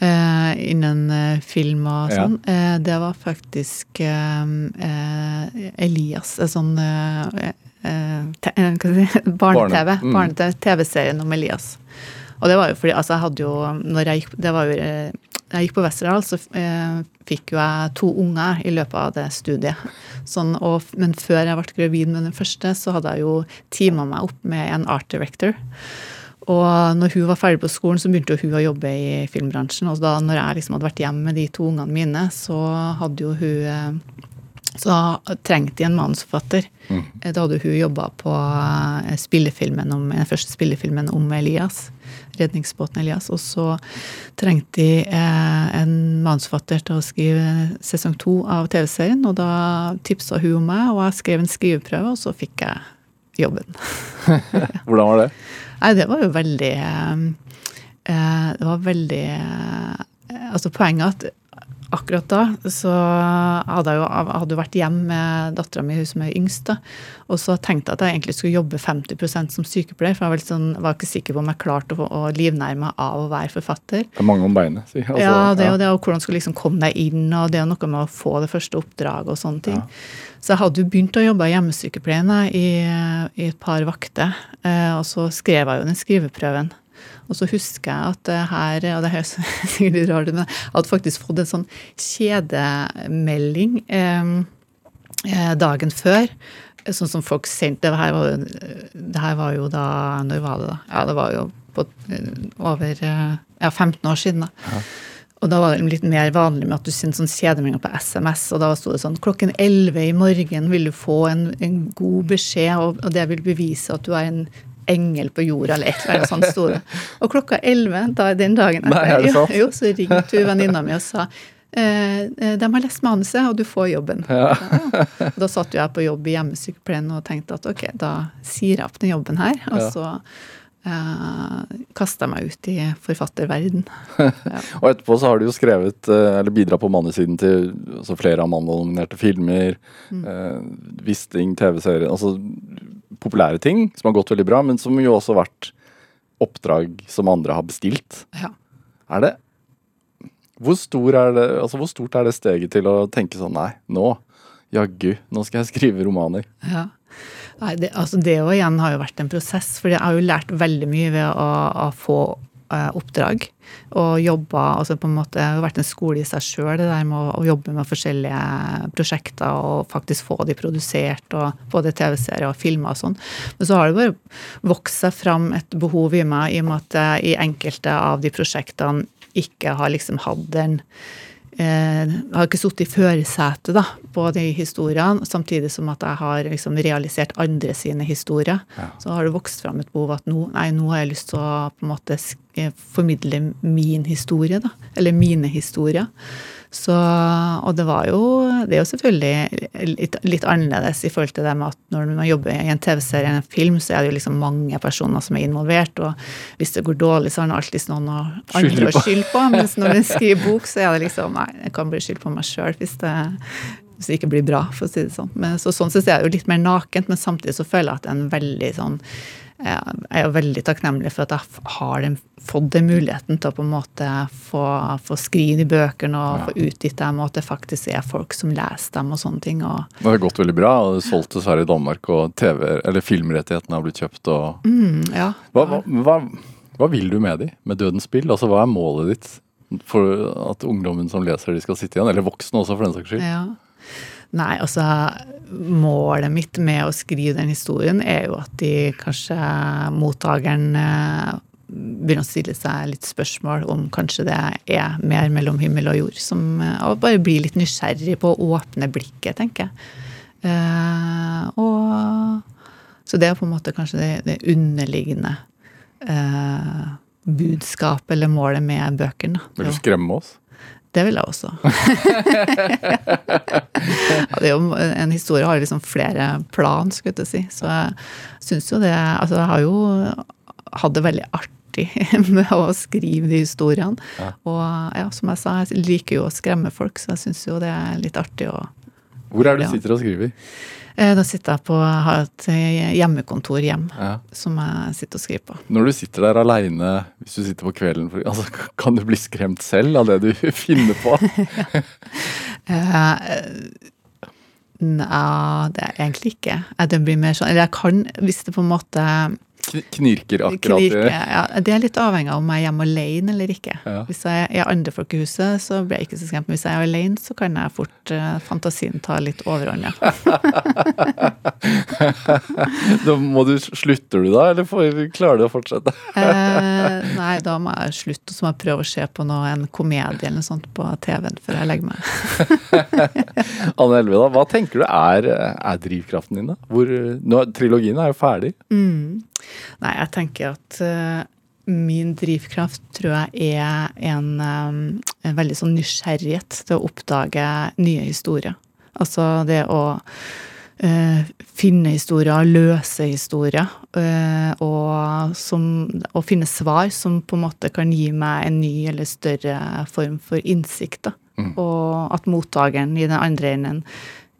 Eh, innen eh, film og Ja. sånn. Eh, det var faktisk eh, eh, Elias, sånn barne-TV. Barne- mm. Barne-TV-serien om Elias. Og det var jo fordi altså jeg hadde jo når jeg gikk, det var jo, jeg gikk på Westerdal, så eh, fikk jo jeg to unger i løpet av det studiet. Sånn, og, men før jeg ble gravid med den første, så hadde jeg jo teama meg opp med en art director. Og når hun var ferdig på skolen, så begynte hun å jobbe i filmbransjen. Og da når jeg liksom hadde vært hjemme med de to ungene mine, så hadde jo hun eh, så trengte de en manusforfatter. Mm. Da hadde hun jobba på eh, spillefilmen om, den første spillefilmen om Elias. Redningsbåten Elias. Og så trengte de eh, en manusforfatter til å skrive sesong to av TV-serien. Og da tipsa hun om meg, og jeg skrev en skriveprøve, og så fikk jeg jobben. Hvordan var det? Nei, det var jo veldig eh, eh, Det var veldig eh, Altså, poenget at akkurat da så hadde jeg jo hadde vært hjemme med dattera mi, hun som er yngst, da. Og så tenkte jeg at jeg egentlig skulle jobbe 50% som sykepleier, for jeg var, sånn, var ikke sikker på om jeg klarte å, å livnære meg av å være forfatter. Det er mange om beinet. Si. Altså, ja, det ja. jo det, og hvordan skulle liksom komme deg inn, og det er noe med å få det første oppdraget og sånne ting. Så jeg hadde jo begynt å jobbe i hjemmesykepleien i, i et par vakter, eh, og så skrev jeg jo den skriveprøven. Og så husker jeg at her, og det her er sikkert litt rart, men jeg hadde faktisk fått en sånn kjedemelding eh, eh, dagen før. Sånn som folk sendte. Det her var, jo- det her var jo da Når var det, da? Ja, det var jo på, eh, over ja, 15 år siden. da. Og da var det litt mer vanlig med at du sendte sånn kjedemeldinger på SMS, og da sto det sånn klokken 11 i morgen vil du få en, en god beskjed, og, og det vil bevise at du er en engel på jorda, eller et eller annet sånt sto det. Og klokka 11 da, den dagen Nei, er det sant? Jo, jo, så ringte hun venninna mi og sa eh, eh, de har lest manuset, og du får jobben. Ja. Da satt jo jeg på jobb i hjemmesykepleien og tenkte at ok, da sier jeg opp den jobben her. Og så kasta jeg meg ut i forfatterverden. Og etterpå så har du jo skrevet, eh, eller bidratt på mannesiden til altså flere Amanda-nominerte filmer. Mm. Eh, Wisting, TV-serier Altså populære ting som har gått veldig bra, men som jo også har vært oppdrag som andre har bestilt. Ja. Er det hvor, stor er det, altså hvor stort er det steget til å tenke sånn Nei, nå, jaggu, nå skal jeg skrive romaner. Ja. Nei, det, altså det jo igjen har jo vært en prosess, for jeg har jo lært veldig mye ved å, å få eh, oppdrag. Og jobba altså på en måte, Det har vært en skole i seg sjøl, det der med å jobbe med forskjellige prosjekter og faktisk få de produsert, og både TV-serier og filmer og sånn. Men så har det bare vokst seg fram et behov i meg, i og med at jeg i enkelte av de prosjektene ikke har liksom hatt den eh, har ikke sittet i førersetet på de historiene, samtidig som at jeg har liksom realisert andre sine historier. Så har det vokst fram et behov at nå, nei, nå har jeg lyst til å på en måte formidle min historie, da. Eller mine historier. Så, og det var jo Det er jo selvfølgelig litt, litt annerledes i forhold til det med at når man jobber i en TV-serie eller en film, så er det jo liksom mange personer som er involvert, og hvis det går dårlig, så har man alltid noen andre å skylde på. Mens når man skriver bok, så er det liksom Nei, jeg kan bli skyldt på meg sjøl hvis det hvis det ikke blir bra, for å si det sånn. Men, så, sånn syns jeg det er jo litt mer nakent, men samtidig så føler jeg at det er en veldig sånn Jeg er jo veldig takknemlig for at jeg har den, fått den muligheten til å på en måte få, få skrive de bøkene og få utgitt dem, og at det faktisk er folk som leser dem og sånne ting. Og, Det har gått veldig bra, og det er solgt dessverre i Danmark, og TV, eller filmrettighetene har blitt kjøpt. og mm, ja. Hva, hva, hva, hva vil du med de, med Dødens spill? Altså, Hva er målet ditt for at ungdommen som leser de skal sitte igjen? Eller voksne også, for den saks skyld. Ja. Nei, altså Målet mitt med å skrive den historien er jo at de kanskje mottakeren eh, begynner å stille seg litt spørsmål om kanskje det er mer mellom himmel og jord. Som, eh, og bare blir litt nysgjerrig på å åpne blikket, tenker jeg. Eh, og, så det er på en måte kanskje det, det underliggende eh, budskapet eller målet med bøkene. Vil du skremme oss? Det vil jeg også. ja, det jo, en historie har liksom flere plan, skulle jeg si. Så jeg syns jo det Altså, jeg har jo hatt det veldig artig med å skrive de historiene. Og ja, som jeg sa, jeg liker jo å skremme folk, så jeg syns jo det er litt artig å Hvor er det du Ja. sitter og skriver? Eh, Da sitter jeg på har et eh, hjemmekontor hjem Ja. som jeg sitter og skriver på. Når du sitter der aleine, hvis du sitter på kvelden, altså, kan du bli skremt selv av det du finner på? Eh, Nei, det er egentlig ikke. Jeg- Det blir mer sånn Eller jeg kan, hvis det på en måte Knirker akkurat knirker ja, Det er litt avhengig av om jeg er hjemme alene eller ikke. Ja. Hvis jeg er andre folk i huset, så blir jeg ikke så skremt. Men hvis jeg er alene, så kan jeg fort uh, fantasien ta litt overhånd, ja. Da må du, slutter du da, eller får, klarer du å fortsette? Eh, nei, da må jeg slutte, og så må jeg prøve å se på noe, en komedie eller noe sånt på TV-en før jeg legger meg. Anne Elve, da, hva tenker du er, er drivkraften din? da? Hvor, nå, trilogien er jo ferdig. Mm. Nei, jeg tenker at uh, min drivkraft tror jeg er en, um, en veldig sånn nysgjerrighet til å oppdage nye historier. Altså det å Uh, finne historier, løse historier, uh, og, som, og finne svar som på en måte kan gi meg en ny eller større form for innsikt. Da. Og at mottakeren i den andre enden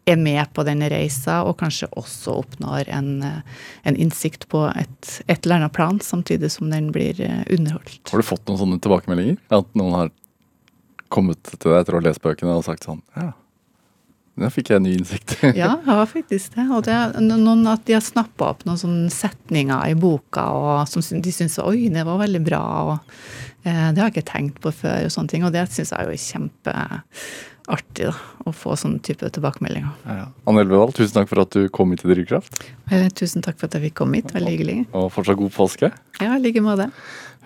er med på denne reisa, og kanskje også oppnår en, eh, en innsikt på et, et eller annet plan, samtidig som den blir eh, underholdt. Har du fått noen sånne tilbakemeldinger? At noen har kommet til deg etter å ha lest bøkene og sagt sånn Ja, Da fikk jeg ny innsikt. Ja, jeg har faktisk det. Og det noen at de har snappa opp noen sånne setninger i boka og som de syns oi, det var veldig bra. og eh, Det har jeg ikke tenkt på før, og sånne ting. Og det syns jeg er jo kjempeartig, da. Å få sånne type tilbakemeldinger. Ja. Anne Elvedal, tusen takk for at du kom hit til Drivkraft. Eh, tusen takk for at jeg fikk komme hit. Veldig hyggelig. Og fortsatt god påske. Ja, i like måte.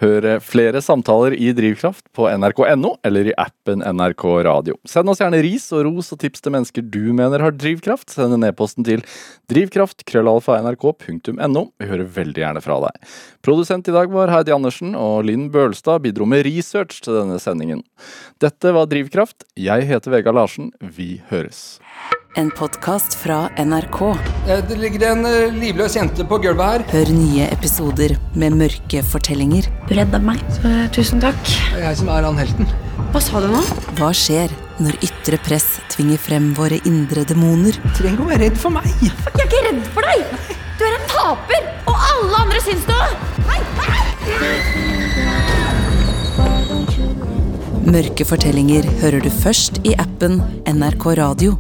Hør flere samtaler i Drivkraft på nrk.no eller i appen NRK Radio. Send oss gjerne ris og ros og tips til mennesker du mener har drivkraft. Send en e-posten til drivkraft.krøllalfa.nrk.no. Vi hører veldig gjerne fra deg. Produsent i dag var Heidi Andersen, og Linn Bølstad bidro med research til denne sendingen. Dette var Drivkraft. Jeg heter Vegard Larsen. Vi høres. En podkast fra NRK. Eh, Det ligger en eh, livløs jente på gulvet her. Hør nye episoder med mørke fortellinger. Du redda meg, så tusen takk. Det er jeg som er han helten. Hva sa du nå? Hva skjer når ytre press tvinger frem våre indre demoner? Du trenger ikke å være redd for meg. Jeg er ikke redd for deg! Du er en taper, og alle andre syns det! Mørke fortellinger hører du først i appen NRK Radio.